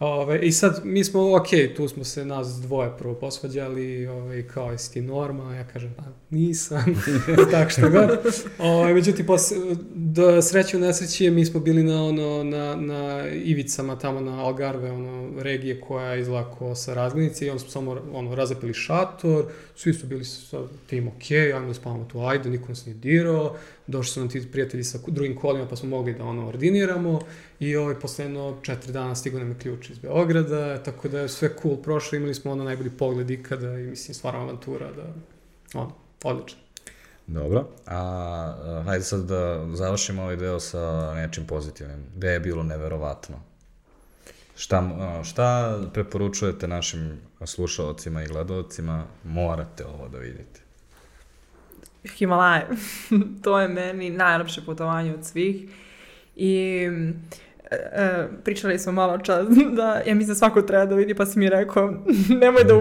Speaker 2: Ove, I sad, mi smo, ok, tu smo se nas dvoje prvo posvađali, ove, kao, jesi ti norma, ja kažem, pa nisam, [LAUGHS] tak što god. Ove, međutim, posle, do sreće u nesreći, mi smo bili na, ono, na, na ivicama tamo na Algarve, ono, regije koja je izlako sa razglednice i onda smo samo, ono, razapili šator, svi su bili sa tim ok, ajmo da spavamo tu, ajde, niko nas nije dirao, došli su nam ti prijatelji sa drugim kolima, pa smo mogli da ono ordiniramo i ovaj, posle jedno četiri dana stigo nam je ključ iz Beograda, tako da je sve cool prošlo, imali smo ono najbolji pogled ikada i mislim stvarno avantura da, ono, odlično.
Speaker 1: Dobro, a hajde sad da završimo ovaj deo sa nečim pozitivnim. Gde je bilo neverovatno? Šta, šta preporučujete našim slušalcima i gledalcima? Morate ovo da vidite.
Speaker 3: Himalaje. [LAUGHS] to je meni najlepše putovanje od svih. I e, e, pričali smo malo čas [LAUGHS] da ja mislim svako treba da vidi pa si mi rekao [LAUGHS] nemoj da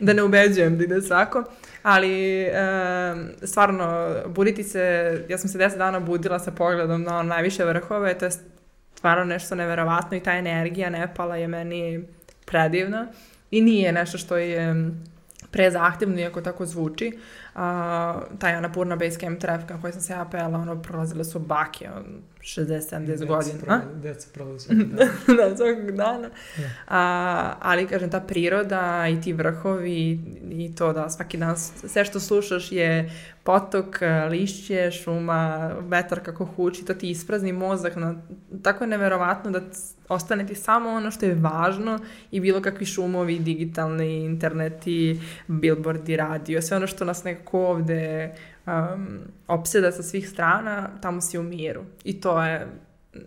Speaker 3: da ne ubeđujem da ide svako ali e, stvarno buditi se ja sam se 10 dana budila sa pogledom na najviše vrhove to je stvarno nešto neverovatno i ta energija Nepala je meni predivna i nije nešto što je prezahtevno, iako tako zvuči. A, taj Anapurna Base Camp na koji sam se ja pela, ono, prolazile su bake, 60-70 godina.
Speaker 2: Deca prolaze [LAUGHS] svakog dana.
Speaker 3: da, svakog dana. Yeah. A, ali, kažem, ta priroda i ti vrhovi i to da svaki dan sve što slušaš je potok, lišće, šuma, vetar kako huči, to ti isprazni mozak. Na, tako je neverovatno da ostane ti samo ono što je važno i bilo kakvi šumovi, digitalni, interneti, billboardi, radio, sve ono što nas nekako ovde um, opseda sa svih strana, tamo si u miru. I to je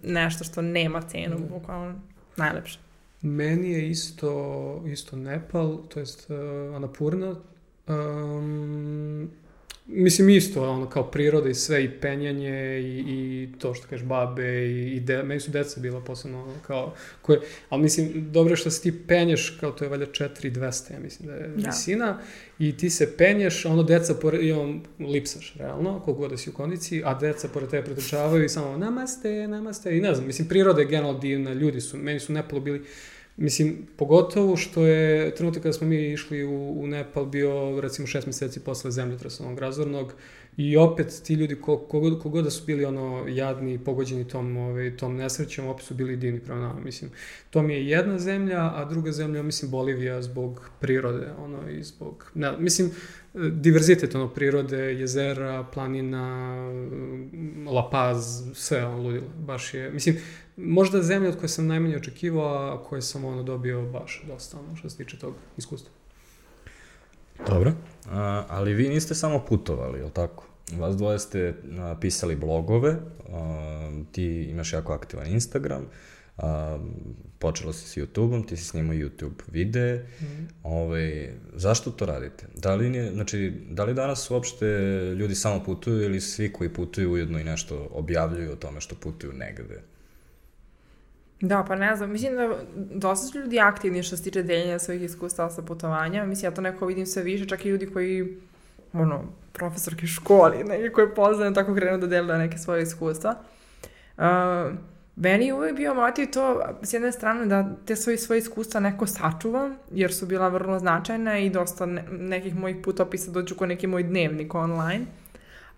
Speaker 3: nešto što nema cenu, mm. bukvalno najlepše.
Speaker 2: Meni je isto, isto Nepal, to jest uh, Anapurna, Um, mislim isto, ono, kao priroda i sve, i penjanje, i, i to što kažeš, babe, i, i de, meni su deca bila posebno, ono, kao, koje, ali mislim, dobro je što se ti penješ, kao to je valjda 4200, ja mislim da je da. visina, i ti se penješ, ono, deca, pored, i on lipsaš, realno, koliko god da si u kondiciji, a deca pored tebe pretrčavaju i samo namaste, namaste, i ne znam, mislim, priroda je generalno divna, ljudi su, meni su Nepalo bili, Mislim, pogotovo što je trenutak kada smo mi išli u, u Nepal bio recimo šest meseci posle zemljotresa onog razornog i opet ti ljudi kogod, kogod da su bili ono jadni, pogođeni tom, ovaj, tom nesrećom, opet su bili divni prema nama. Mislim, to mi je jedna zemlja, a druga zemlja, mislim, Bolivija zbog prirode, ono, i zbog, ne, mislim, diverzitet ono prirode, jezera, planina, La Paz, sve ono ludilo. Baš je, mislim, možda zemlja od koje sam najmanje očekivao, a koje sam ono dobio baš dosta ono što se tiče tog iskustva.
Speaker 1: Dobro, a, ali vi niste samo putovali, je li tako? Vas dvoje ste a, pisali blogove, a, ti imaš jako aktivan Instagram, a, počelo si s YouTube-om, ti si snimao YouTube videe, mm. Ove, ovaj, zašto to radite? Da li, nije, znači, da li danas uopšte ljudi samo putuju ili svi koji putuju ujedno i nešto objavljuju o tome što putuju negde?
Speaker 3: Da, pa ne znam, mislim da dosta su ljudi aktivni što se tiče deljenja svojih iskustava sa putovanja. Mislim, ja to neko vidim sve više, čak i ljudi koji, ono, profesorke školi, neke koje poznaju, tako krenu da deluju neke svoje iskustva. Uh, meni je uvek bio motiv to, s jedne strane, da te svoje, svoje iskustva neko sačuvam, jer su bila vrlo značajna i dosta ne, nekih mojih putopisa dođu ko neki moj dnevnik online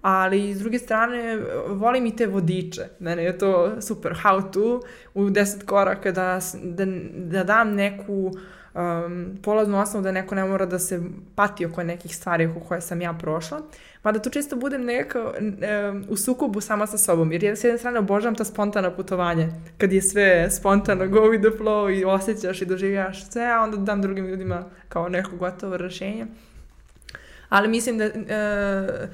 Speaker 3: ali s druge strane volim i te vodiče. Mene je to super how to u 10 koraka da, da, da dam neku um, polaznu osnovu da neko ne mora da se pati oko nekih stvari oko koje sam ja prošla. Mada tu često budem nekako um, u sukobu sama sa sobom, jer ja s jedne strane obožavam ta spontana putovanja, kad je sve spontano, go with the flow i osjećaš i doživljaš sve, a onda dam drugim ljudima kao neko gotovo rešenje. Ali mislim da uh,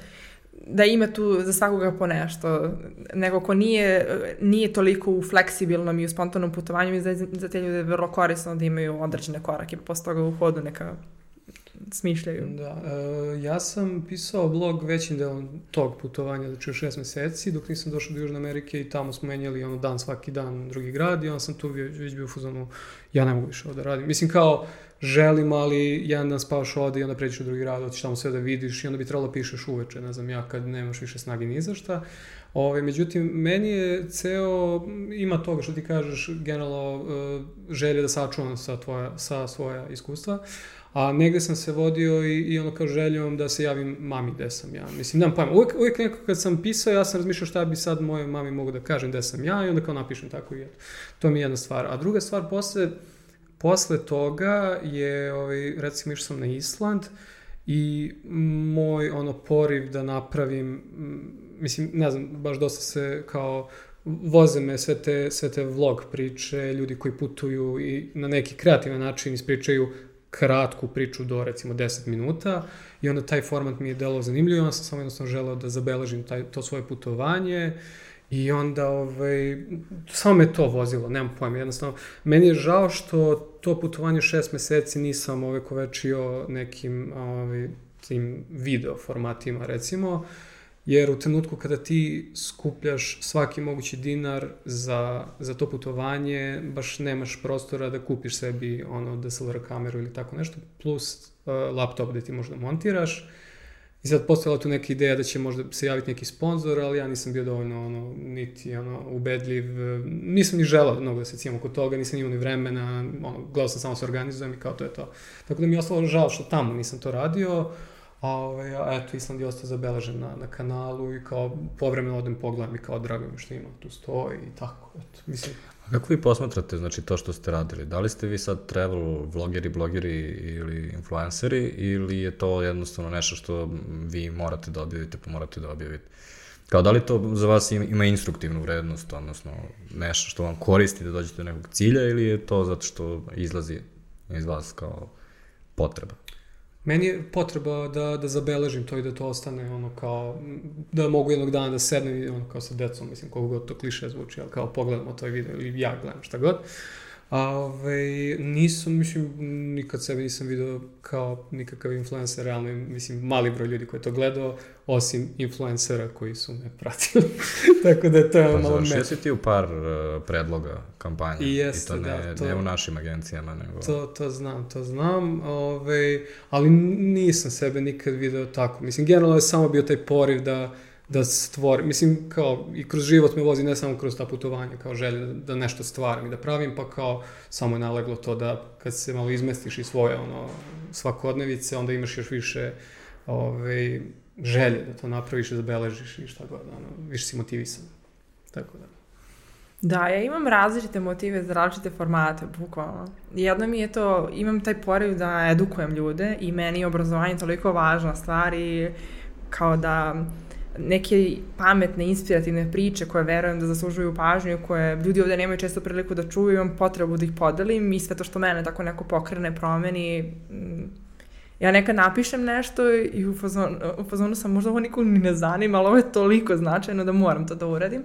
Speaker 3: da ima tu za svakoga po nešto. Nego ko nije, nije toliko u fleksibilnom i u spontanom putovanju za, za te ljude je vrlo korisno da imaju određene korake, pa posle toga u hodu neka smišljaju.
Speaker 2: Da, e, ja sam pisao blog većim delom tog putovanja, znači u šest meseci, dok nisam došao do Južne Amerike i tamo smo menjali ono dan svaki dan drugi grad i onda sam tu već bio u fuzonu, ja ne mogu više ovo da radim. Mislim kao, želim, ali jedan dan spavaš ovde i onda pređeš u drugi grad, hoćeš tamo sve da vidiš i onda bi trebalo da pišeš uveče, ne znam ja, kad nemaš više snage ni za šta. Ove, međutim, meni je ceo, ima toga što ti kažeš, generalno uh, želje da sačuvam sa, tvoja, sa svoja iskustva, a negde sam se vodio i, i ono kao željom da se javim mami gde sam ja. Mislim, nemam pojma, uvek, uvek neko kad sam pisao, ja sam razmišljao šta bi sad moje mami mogu da kažem gde sam ja i onda kao napišem tako i eto. To mi je jedna stvar. A druga stvar, posle, Posle toga je, ovaj, recimo, išao sam na Island i moj ono poriv da napravim, mislim, ne znam, baš dosta se kao voze me sve te, sve te vlog priče, ljudi koji putuju i na neki kreativan način ispričaju kratku priču do recimo 10 minuta i onda taj format mi je delo zanimljiv i onda sam samo jednostavno želeo da zabeležim taj, to svoje putovanje. uh, I onda, ovaj, samo me to vozilo, nemam pojma, jednostavno. Meni je žao što to putovanje šest meseci nisam ovaj, kovečio nekim ovaj, tim video formatima, recimo, jer u trenutku kada ti skupljaš svaki mogući dinar za, za to putovanje, baš nemaš prostora da kupiš sebi ono DSLR kameru ili tako nešto, plus uh, laptop gde ti možda montiraš, I sad postojala tu neka ideja da će možda se javiti neki sponsor, ali ja nisam bio dovoljno ono, niti ono, ubedljiv. Nisam ni želao mnogo da se cijemo kod toga, nisam imao ni vremena, ono, gledao sam samo da se organizujem i kao to je to. Tako da mi je ostalo žao što tamo nisam to radio, a, ovaj, a eto, Island je ostao zabeležen na, na kanalu i kao povremeno odem pogledam i kao drago mi što ima tu stoji i tako, eto, mislim.
Speaker 1: Kako vi posmatrate znači, to što ste radili? Da li ste vi sad travel vlogeri, blogeri ili influenceri ili je to jednostavno nešto što vi morate da objavite pa morate da objavite? Kao da li to za vas ima instruktivnu vrednost, odnosno nešto što vam koristi da dođete do nekog cilja ili je to zato što izlazi iz vas kao potreba?
Speaker 2: Meni je potreba da, da zabeležim to i da to ostane ono kao, da mogu jednog dana da sednem i ono kao sa decom, mislim, koliko god to kliše zvuči, ali kao pogledamo taj video ili ja gledam šta god. A ovaj, nisam, mislim, nikad sebe nisam video kao nikakav influencer, realno, mislim, mali broj ljudi koji je to gledao, osim influencera koji su me [LAUGHS] pratili. Tako da je to
Speaker 1: pa,
Speaker 2: malo
Speaker 1: me... si ti u par uh, predloga kampanja.
Speaker 2: I jeste,
Speaker 1: I to ne,
Speaker 2: da. To,
Speaker 1: ne u našim agencijama, nego...
Speaker 2: To, to znam, to znam, ovaj, ali nisam sebe nikad video tako. Mislim, generalno je samo bio taj poriv da da stvorim, mislim, kao i kroz život me vozi ne samo kroz ta putovanja, kao želje da, da nešto stvaram i da pravim, pa kao samo je naleglo to da kad se malo izmestiš iz svoje ono, svakodnevice, onda imaš još više ove, želje da to napraviš i da beležiš i šta god, ono, više si motivisan. Tako da.
Speaker 3: Da, ja imam različite motive za različite formate, bukvalno. Jedno mi je to, imam taj poriv da edukujem ljude i meni je obrazovanje toliko važna stvar i kao da neke pametne, inspirativne priče koje verujem da zaslužuju pažnju, koje ljudi ovde nemaju često priliku da čuju, imam potrebu da ih podelim i sve to što mene tako neko pokrene, promeni. Mm, ja nekad napišem nešto i u fazonu, u fazonu sam možda ovo nikog ni ne zanima, ali ovo je toliko značajno da moram to da uradim.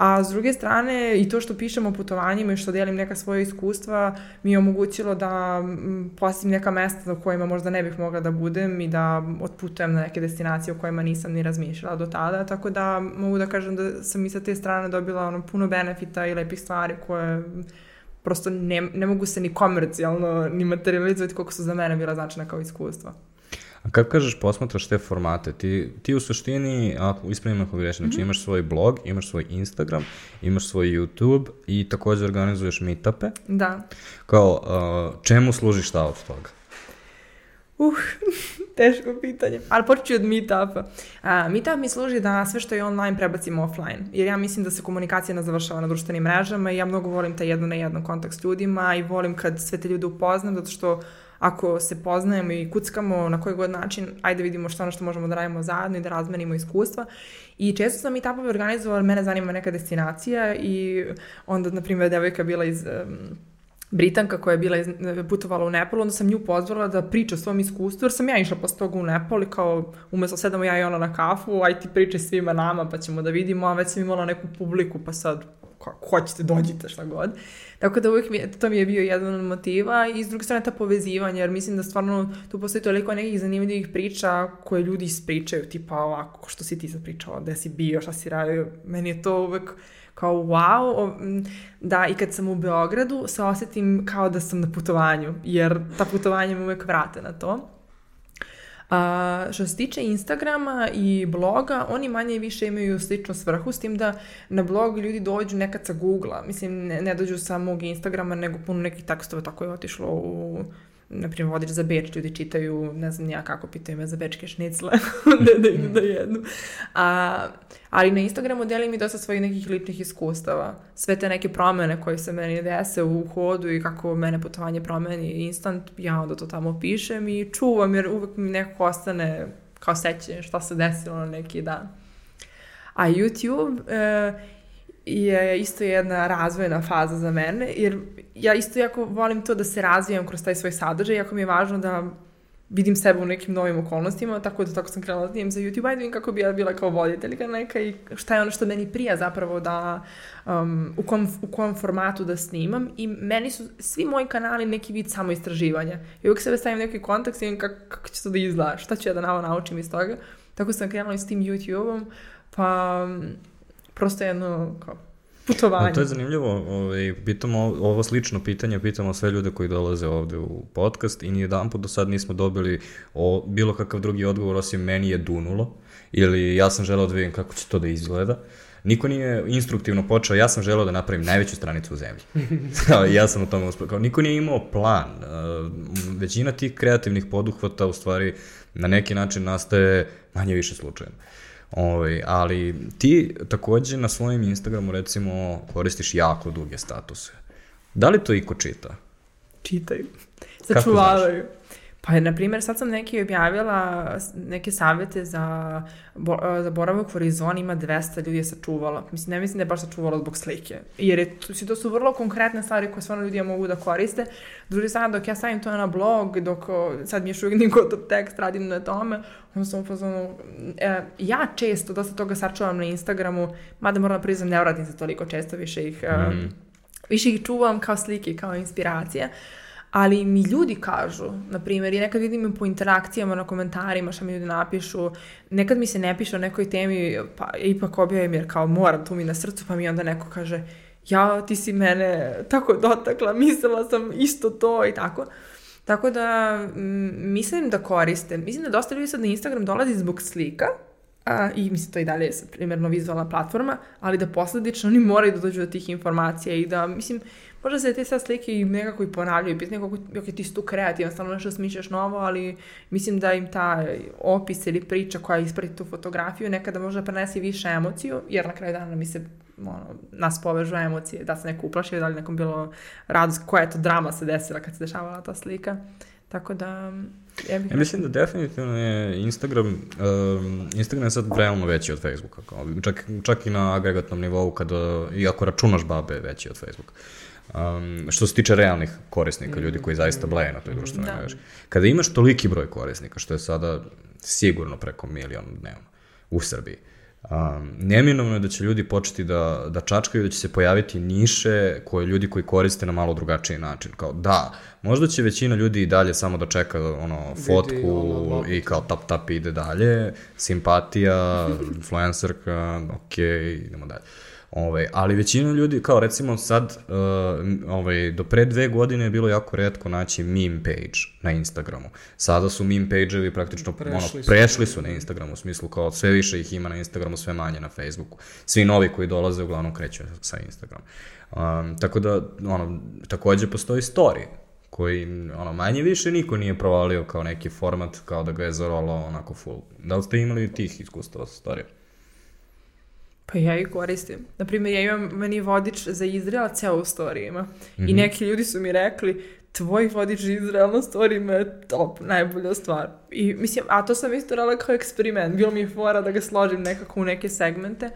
Speaker 3: A s druge strane, i to što pišem o putovanjima i što delim neka svoja iskustva, mi je omogućilo da posjetim neka mesta na kojima možda ne bih mogla da budem i da otputujem na neke destinacije o kojima nisam ni razmišljala do tada, tako da mogu da kažem da sam i sa te strane dobila ono, puno benefita i lepih stvari koje prosto ne, ne mogu se ni komercijalno ni materializovati koliko su za mene bila značajna kao iskustva.
Speaker 1: A kad kažeš posmatraš te formate, ti, ti u suštini, ako ispravim ako grešim, znači mm -hmm. imaš svoj blog, imaš svoj Instagram, imaš svoj YouTube i takođe organizuješ meetupe.
Speaker 3: Da.
Speaker 1: Kao, uh, čemu služi šta od toga?
Speaker 3: Uh, [LAUGHS] teško pitanje. Ali počet od meetupa. Uh, meetup mi služi da sve što je online prebacimo offline. Jer ja mislim da se komunikacija ne završava na društvenim mrežama i ja mnogo volim taj jedno na jedno kontakt s ljudima i volim kad sve te ljude upoznam zato što ako se poznajemo i kuckamo na koji god način, ajde vidimo što ono što možemo da radimo zajedno i da razmenimo iskustva. I često sam i tapove organizovala, mene zanima neka destinacija i onda, na primjer, devojka bila iz um, Britanka koja je bila iz, putovala u Nepal, onda sam nju pozvala da priča o svom iskustvu, jer sam ja išla posle toga u Nepal i kao umesto sedamo ja i ona na kafu, aj ti pričaj svima nama pa ćemo da vidimo, a već sam imala neku publiku pa sad kako hoćete, dođite, šta god. Tako da uvijek mi, to mi je bio jedan od motiva i s druge strane ta povezivanja, jer mislim da stvarno tu postoji toliko nekih zanimljivih priča koje ljudi ispričaju, tipa ovako, što si ti sad pričao, gde si bio, šta si radio, meni je to uvek kao wow, da i kad sam u Beogradu se osetim kao da sam na putovanju, jer ta putovanja me uvek vrate na to. A, što se tiče Instagrama i bloga, oni manje i više imaju sličnu svrhu, s tim da na blog ljudi dođu nekad sa Google-a. Mislim, ne, ne dođu sa mog Instagrama, nego puno nekih tekstova, tako je otišlo u na primjer, vodič za Beč, ljudi čitaju, ne znam ja kako, pitaju me za bečke šnicle, [LAUGHS] da, da idu da jednu. A, ali na Instagramu delim i dosta svojih nekih ličnih iskustava. Sve te neke promene koje se meni dese u hodu i kako mene putovanje promeni instant, ja onda to tamo pišem i čuvam jer uvek mi nekako ostane kao sećanje šta se desilo na neki dan. A YouTube, e, je isto jedna razvojna faza za mene, jer ja isto jako volim to da se razvijam kroz taj svoj sadržaj, jako mi je važno da vidim sebe u nekim novim okolnostima, tako da tako sam krenula da za YouTube, ajde vidim kako bi ja bila kao voditeljka neka i šta je ono što meni prija zapravo da, um, u, kom, u kom formatu da snimam i meni su svi moji kanali neki vid samo istraživanja. I uvijek sebe stavim neki kontekst i vidim kako, kako će to da izgleda, šta ću ja da navo naučim iz toga. Tako sam krenula i s tim YouTube-om, pa prosto jedno kao putovanje.
Speaker 1: A to je zanimljivo, ovaj, pitamo ovo slično pitanje, pitamo sve ljude koji dolaze ovde u podcast i nijedan put do sad nismo dobili o, bilo kakav drugi odgovor osim meni je dunulo ili ja sam želeo da vidim kako će to da izgleda. Niko nije instruktivno počeo, ja sam želeo da napravim najveću stranicu u zemlji. [LAUGHS] ja sam u tome uspio. Kao, niko nije imao plan. Većina tih kreativnih poduhvata u stvari na neki način nastaje manje više slučajno. Ovaj, ali ti takođe na svojim Instagramu recimo koristiš jako duge statuse. Da li to iko čita?
Speaker 3: Čitaju. Sačuvavaju. Pa, na primjer, sad sam neki objavila neke savete za, bo, za boravak u Arizoni, ima 200 ljudi je sačuvala. Mislim, ne mislim da je baš sačuvala zbog slike. Jer je, to su vrlo konkretne stvari koje stvarno ljudi mogu da koriste. Drugi sad, dok ja stavim to na blog, dok sad mi još uvijek niko tekst radim na tome, onda sam upozorno, e, ja često dosta toga sačuvam na Instagramu, mada moram da priznam, ne vratim se toliko često više ih mm više ih čuvam kao slike, kao inspiracije. Ali mi ljudi kažu, na primjer, i nekad vidim po interakcijama na komentarima šta mi ljudi napišu, nekad mi se ne piše o nekoj temi, pa ipak objavim jer kao moram, tu mi na srcu, pa mi onda neko kaže, ja, ti si mene tako dotakla, mislila sam isto to i tako. Tako da, m, mislim da koriste. Mislim da dosta ljudi sad na Instagram dolazi zbog slika, a, i mislim to i dalje je primjerno vizualna platforma, ali da posledično oni moraju da dođu do tih informacija i da, mislim, možda se te sad slike i nekako i ponavljaju, pitanje nekako, ok, ti si tu kreativan, stalno nešto smišljaš novo, ali mislim da im ta opis ili priča koja isprati tu fotografiju nekada možda prenese više emociju, jer na kraju dana mi se ono, nas povežu emocije, da se neko uplašio, da li nekom bilo radost, koja je to drama se desila kad se dešavala ta slika. Tako da,
Speaker 1: ja bih... Ja mislim da definitivno je Instagram, um, Instagram je sad realno veći od Facebooka, čak, čak i na agregatnom nivou, kada, iako računaš babe, veći od Facebooka. Um, što se tiče realnih korisnika, ljudi koji zaista bleje na toj društvenoj da. mreži. Kada imaš toliki broj korisnika, što je sada sigurno preko milion dnevno u Srbiji, Um, neminovno je da će ljudi početi da, da čačkaju, da će se pojaviti niše koje ljudi koji koriste na malo drugačiji način. Kao, da, možda će većina ljudi i dalje samo da čeka ono, fotku Vidi, ono, i kao tap tap ide dalje, simpatija, [LAUGHS] influencerka, ok, idemo dalje. Ovaj, ali većina ljudi, kao recimo sad, uh, ovaj, do pre dve godine je bilo jako redko naći meme page na Instagramu. Sada su meme page-evi praktično prešli, ono, su, prešli su na Instagramu, u smislu kao sve više ih ima na Instagramu, sve manje na Facebooku. Svi novi koji dolaze uglavnom kreću sa Instagram. Um, tako da, ono, takođe postoji story koji, ono, manje više niko nije provalio kao neki format, kao da ga je zarolao onako full. Da li ste imali tih iskustava sa storijom?
Speaker 3: Pa ja ih koristim. Naprimjer, ja imam meni vodič za Izrael ceo u storijima. Mm -hmm. I mhm. neki ljudi su mi rekli, tvoj vodič za Izrael na storijima je top, najbolja stvar. I mislim, a to sam isto radila kao eksperiment. Bilo mi je fora da ga složim nekako u neke segmente.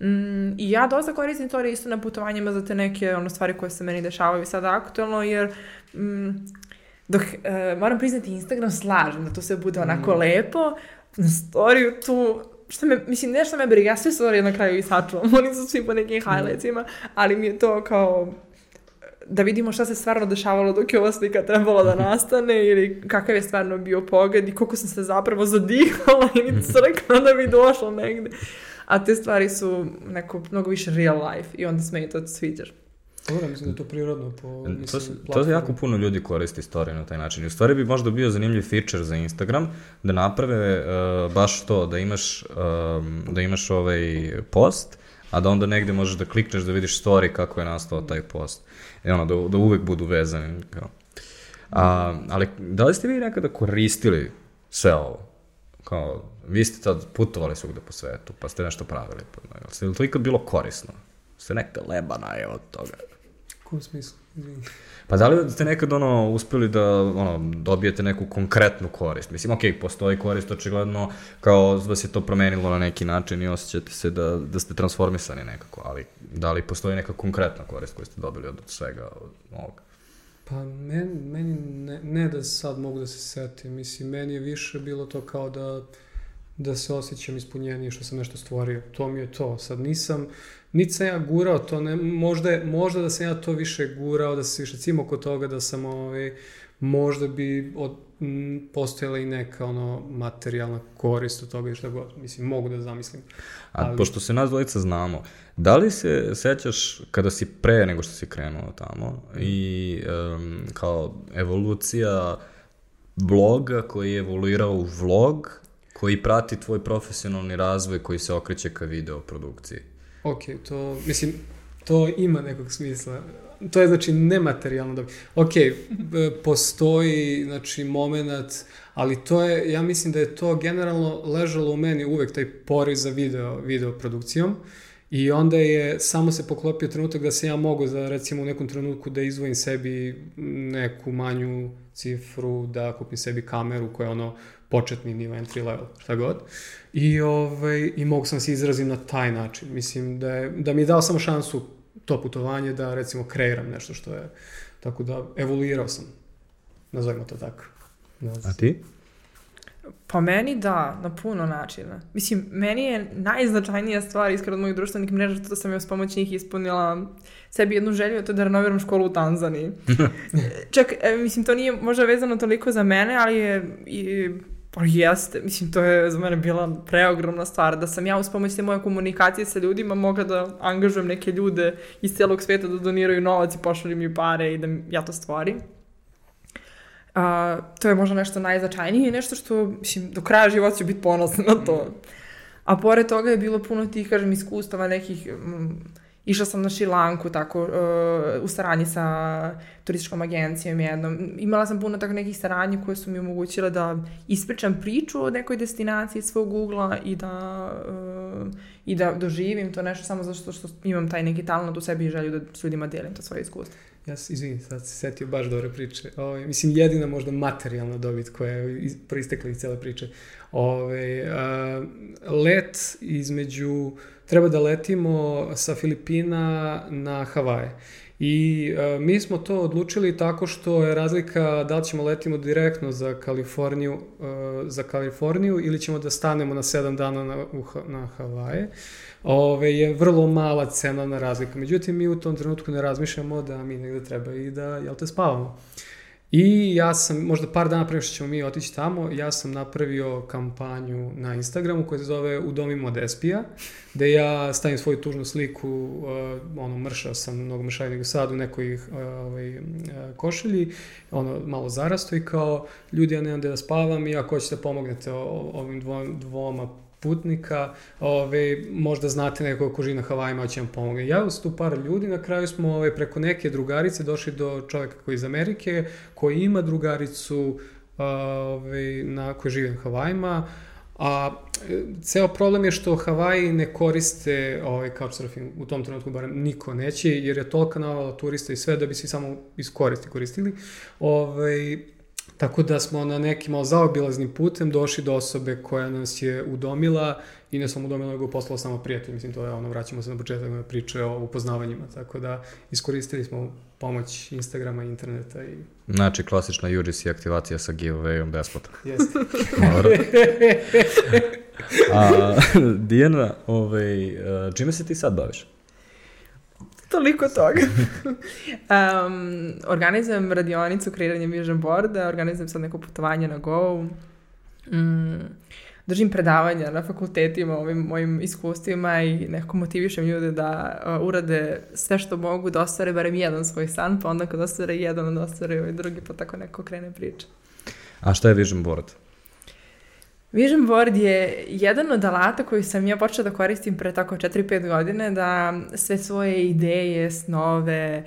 Speaker 3: Mm, I ja dosta koristim to isto na putovanjima za te neke ono, stvari koje se meni dešavaju sada aktualno, jer mm, dok, uh, moram priznati, Instagram slažem da to sve bude onako mm. lepo, na storiju tu što me, mislim, nešto me briga, ja sve stvari na kraju i sačuvam, [LAUGHS] oni su svi po nekim highlightsima, ali mi je to kao da vidimo šta se stvarno dešavalo dok je ova slika trebala da [LAUGHS] nastane ili kakav je stvarno bio pogled i koliko sam se zapravo zadihala i crkla da bi došla negde. A te stvari su neko mnogo više real life i onda se meni to sviđaš.
Speaker 2: Dobro, mislim da je to prirodno po
Speaker 1: mislim, to, to jako puno ljudi koristi storije na taj način. I u stvari bi možda bio zanimljiv feature za Instagram da naprave uh, baš to, da imaš, um, da imaš ovaj post, a da onda negde možeš da klikneš da vidiš story kako je nastao taj post. I ono, da, da uvek budu vezani. Kao. A, ali da li ste vi nekada koristili sve ovo? Kao, vi ste tad putovali svugde po svetu, pa ste nešto pravili. Pa, ste li to ikad bilo korisno? Ste neka lebana je od toga
Speaker 2: kom smislu? Izvini.
Speaker 1: Pa da li ste nekad ono, uspeli da ono, dobijete neku konkretnu korist? Mislim, ok, postoji korist očigledno, kao vas je to promenilo na neki način i osjećate se da, da ste transformisani nekako, ali da li postoji neka konkretna korist koju ste dobili od svega ovoga?
Speaker 2: Pa meni, meni ne, ne da sad mogu da se setim, mislim, meni je više bilo to kao da da se osjećam ispunjenije što sam nešto stvorio. To mi je to. Sad nisam, niti sam ja gurao to, ne, možda, je, možda da sam ja to više gurao, da se više cimo oko toga, da sam ovaj, možda bi od, m, postojala i neka ono materijalna korist od toga i šta god. Mislim, mogu da zamislim.
Speaker 1: Ali... A pošto se nas dvojica znamo, da li se sećaš kada si pre nego što si krenuo tamo i um, kao evolucija bloga koji je evoluirao u vlog koji prati tvoj profesionalni razvoj koji se okreće ka video produkciji?
Speaker 2: Ok, to, mislim, to ima nekog smisla. To je, znači, nematerijalno dobro. Ok, postoji, znači, moment, ali to je, ja mislim da je to generalno ležalo u meni uvek taj poriv za video, video produkcijom. I onda je samo se poklopio trenutak da se ja mogu za recimo u nekom trenutku da izvojim sebi neku manju cifru, da kupim sebi kameru koja ono početni nivo, entry level, šta god. I, ovaj, i mogu sam se izrazim na taj način. Mislim da, je, da mi je dao samo šansu to putovanje da recimo kreiram nešto što je, tako da evoluirao sam, nazovimo to tako.
Speaker 1: Da, A ti?
Speaker 3: Pa meni da, na puno načina. Mislim, meni je najznačajnija stvar iskreno od mojih društvenih mreža to da sam ja s pomoć njih ispunila sebi jednu želju, a to je da renoviram školu u Tanzaniji. [LAUGHS] Čak, e, mislim, to nije možda vezano toliko za mene, ali je i Pa jeste, mislim, to je za mene bila preogromna stvar, da sam ja uz pomoć te moje komunikacije sa ljudima mogla da angažujem neke ljude iz celog sveta da doniraju novac i pošalju mi pare i da ja to stvorim. A, to je možda nešto najznačajnije i nešto što, mislim, do kraja života ću biti ponosna na to. A pored toga je bilo puno tih, kažem, iskustava nekih... Mm, Išla sam na Šilanku tako uh, u saradnji sa turističkom agencijom jednom. Imala sam puno tako nekih saradnji koje su mi omogućile da ispričam priču o nekoj destinaciji svog ugla i da, uh, i da doživim to nešto samo zato što imam taj neki talent u sebi i želju da s ljudima delim to svoje iskustvo.
Speaker 2: Ja se, izvini, sad se setio baš dobre priče. Ove, ovaj, mislim, jedina možda materijalna dobit koja je proistekla iz cele priče. Ove, ovaj, a, let između, treba da letimo sa Filipina na Havaje. I a, mi smo to odlučili tako što je razlika da li ćemo letimo direktno za Kaliforniju, a, za Kaliforniju ili ćemo da stanemo na 7 dana na, u, na Havaje ove, je vrlo mala cenovna razlika. Međutim, mi u tom trenutku ne razmišljamo da mi negde treba i da, jel te, spavamo. I ja sam, možda par dana pre što ćemo mi otići tamo, ja sam napravio kampanju na Instagramu koja se zove Udomimo Despija, gde ja stavim svoju tužnu sliku, uh, ono, mršao sam mnogo mršavio nego sad u nekoj uh, ovaj, uh, košulji, ono, malo zarasto i kao, ljudi, ja nemam gde da spavam i ako hoćete da pomognete ovim dvo, dvoma putnika, ove, možda znate nekog ko živi na Havajima, će vam pomogne. Ja uz tu par ljudi, na kraju smo ove, preko neke drugarice došli do čoveka koji je iz Amerike, koji ima drugaricu ove, na, koji živi na Havajima, A e, ceo problem je što Havaji ne koriste ovaj couchsurfing u tom trenutku, barem niko neće, jer je tolika navala turista i sve da bi se samo iskoristi koristili. Ovaj, Tako da smo na nekim malo zaobilaznim putem došli do osobe koja nas je udomila i ne samo udomila, nego poslala samo prijatelj. Mislim, to je ono, vraćamo se na početak na priče o upoznavanjima. Tako da iskoristili smo pomoć Instagrama, interneta i...
Speaker 1: Znači, klasična UGC aktivacija sa giveaway-om besplatno. [LAUGHS]
Speaker 2: Jeste. [LAUGHS]
Speaker 1: A, Dijana, ovaj, čime se ti sad baviš?
Speaker 3: Toliko toga. [LAUGHS] um, organizujem radionicu kreiranja vision boarda, organizujem sad neko putovanje na Go. Mm, držim predavanja na fakultetima ovim mojim iskustvima i nekako motivišem ljude da uh, urade sve što mogu da ostvare barem jedan svoj san, pa onda kad ostvare jedan, onda ostvare ovaj drugi, pa tako neko krene priča.
Speaker 1: A šta je vision board?
Speaker 3: Vision board je jedan od alata koji sam ja počela da koristim pre tako 4-5 godine, da sve svoje ideje, snove,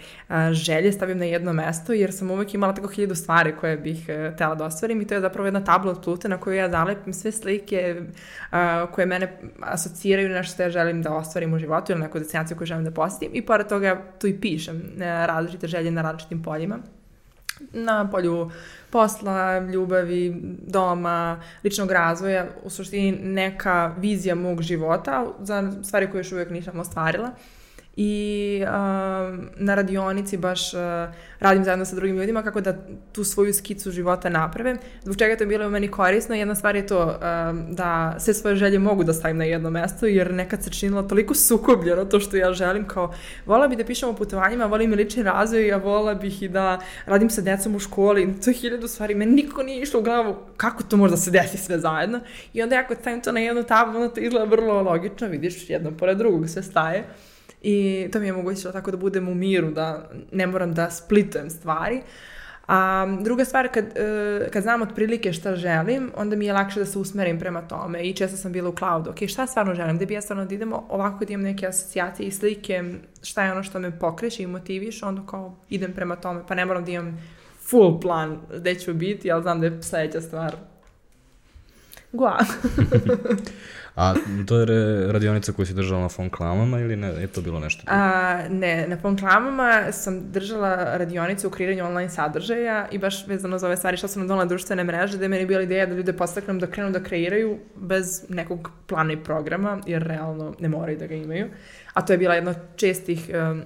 Speaker 3: želje stavim na jedno mesto, jer sam uvek imala tako hiljadu stvari koje bih e, htela da ostvarim i to je zapravo jedna tabla od plute na koju ja zalepim sve slike koje mene asociraju na što ja želim da ostvarim u životu ili neku destinaciju koju želim da posetim i pored toga tu i pišem e, različite želje na različitim poljima na polju posla, ljubavi, doma, ličnog razvoja, u suštini neka vizija mog života za stvari koje još uvijek nisam ostvarila i uh, na radionici baš uh, radim zajedno sa drugim ljudima kako da tu svoju skicu života naprave. Zbog čega to je bilo u meni korisno? Jedna stvar je to uh, da sve svoje želje mogu da stavim na jedno mesto, jer nekad se činilo toliko sukobljeno to što ja želim, kao vola bih da pišem o putovanjima, volim i lični razvoj, a vola bih i da radim sa decom u školi, to je hiljadu stvari, meni niko nije išlo u glavu kako to može da se desi sve zajedno. I onda ja kod stavim to na jednu tablu, onda to izgleda vrlo logično, vidiš jedno pored drugog sve staje. I to mi je omogućilo tako da budem u miru, da ne moram da splitujem stvari. A druga stvar, kad, e, kad znam otprilike šta želim, onda mi je lakše da se usmerim prema tome i često sam bila u cloudu. Ok, šta stvarno želim? Da bi ja stvarno da idemo ovako da imam neke asocijacije i slike, šta je ono što me pokreće i motiviše, onda kao idem prema tome, pa ne moram da imam full plan gde ću biti, ali znam da je sledeća stvar Gua. [LAUGHS]
Speaker 1: A to je radionica koju si držala na fon klamama ili ne, je to bilo nešto?
Speaker 3: A, ne, na fon klamama sam držala radionicu u kreiranju online sadržaja i baš vezano za ove stvari što sam nam donala društvene mreže, da je meni bila ideja da ljude postaknem da krenu da kreiraju bez nekog plana i programa, jer realno ne moraju da ga imaju. A to je bila jedna od čestih um,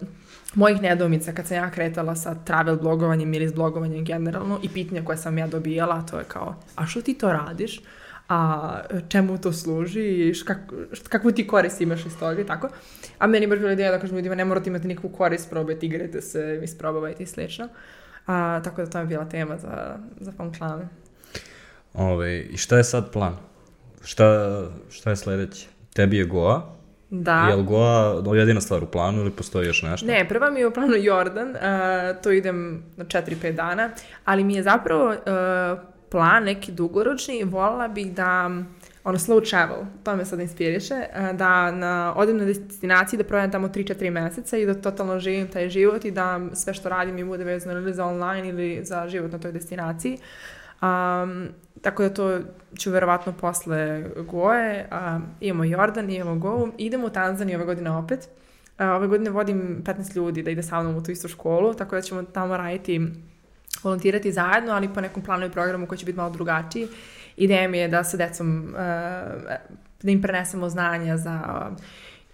Speaker 3: mojih nedomica kad sam ja kretala sa travel blogovanjem ili s blogovanjem generalno i pitanja koje sam ja dobijala, to je kao, a što ti to radiš? A čemu to služi i š, kak, š, kakvu ti korist imaš iz toga i tako. A meni je baš bila ideja da kažem ljudima ne morate imati nikakvu korist, probajte, igrajte se, isprobavajte i slično. A, tako da to je bila tema za, za fan klane.
Speaker 1: Ove, I šta je sad plan? Šta, šta je sledeće? Tebi je Goa?
Speaker 3: Da.
Speaker 1: Je li Goa jedina stvar u planu ili postoji još nešto?
Speaker 3: Ne, prva mi je u planu Jordan, uh, to idem na 4-5 dana, ali mi je zapravo uh, plan neki dugoročni, volila bih da ono slow travel, to me sad inspiriše, uh, da na, odem na destinaciji, da provedem tamo 3-4 meseca i da totalno živim taj život i da sve što radim mi bude vezano ili za online ili za život na toj destinaciji. Um, tako da to ću verovatno posle Goje, um, imamo Jordan, imamo Govu, idemo u Tanzaniju ove godine opet. Uh, ove godine vodim 15 ljudi da ide sa mnom u tu istu školu, tako da ćemo tamo raditi, volontirati zajedno, ali po nekom planu i programu koji će biti malo drugačiji. Ideja mi je da sa decom, uh, da im prenesemo znanja za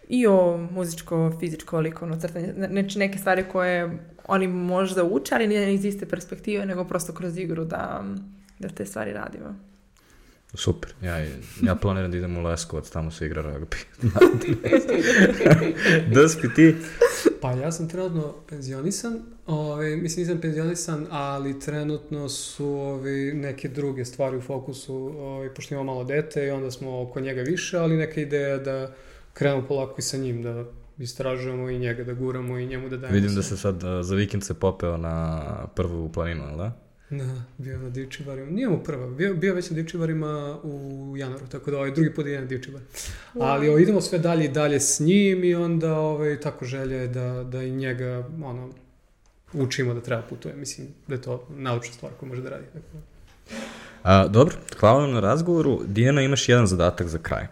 Speaker 3: i o muzičko, fizičko, likovno crtanje, znači neke stvari koje oni možda uče, ali nije iz iste perspektive, nego prosto kroz igru da, da te stvari radimo.
Speaker 1: Super, ja, ja planiram da idem u Leskovac, tamo se igra rugby. [LAUGHS] da spi ti?
Speaker 2: Pa ja sam trenutno penzionisan, ove, mislim nisam penzionisan, ali trenutno su ove, neke druge stvari u fokusu, ove, pošto imamo malo dete i onda smo oko njega više, ali neka ideja da krenemo polako i sa njim, da istražujemo i njega, da guramo i njemu da dajemo.
Speaker 1: Vidim da se sad za vikend se popeo na prvu planinu, ali da?
Speaker 2: Da, bio na Divčibarima. Nije mu prva, bio, bio već na Divčibarima u januaru, tako da ovaj drugi put ide na Divčibar. Wow. Ali o, idemo sve dalje i dalje s njim i onda ovaj, tako želje je da, da i njega ono, učimo da treba putuje. Mislim da je to naučna stvar koju može da radi. Tako.
Speaker 1: A, dobro, hvala vam na razgovoru. Dijana, imaš jedan zadatak za kraj.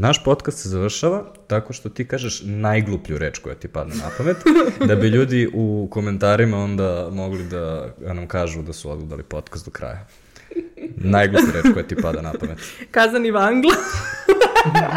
Speaker 1: Naš podcast se završava tako što ti kažeš najgluplju reč koja ti padne na pamet, da bi ljudi u komentarima onda mogli da nam kažu da su odgledali podcast do kraja. Najgluplju reč koja ti pada na pamet.
Speaker 3: Kazani vangla. [LAUGHS]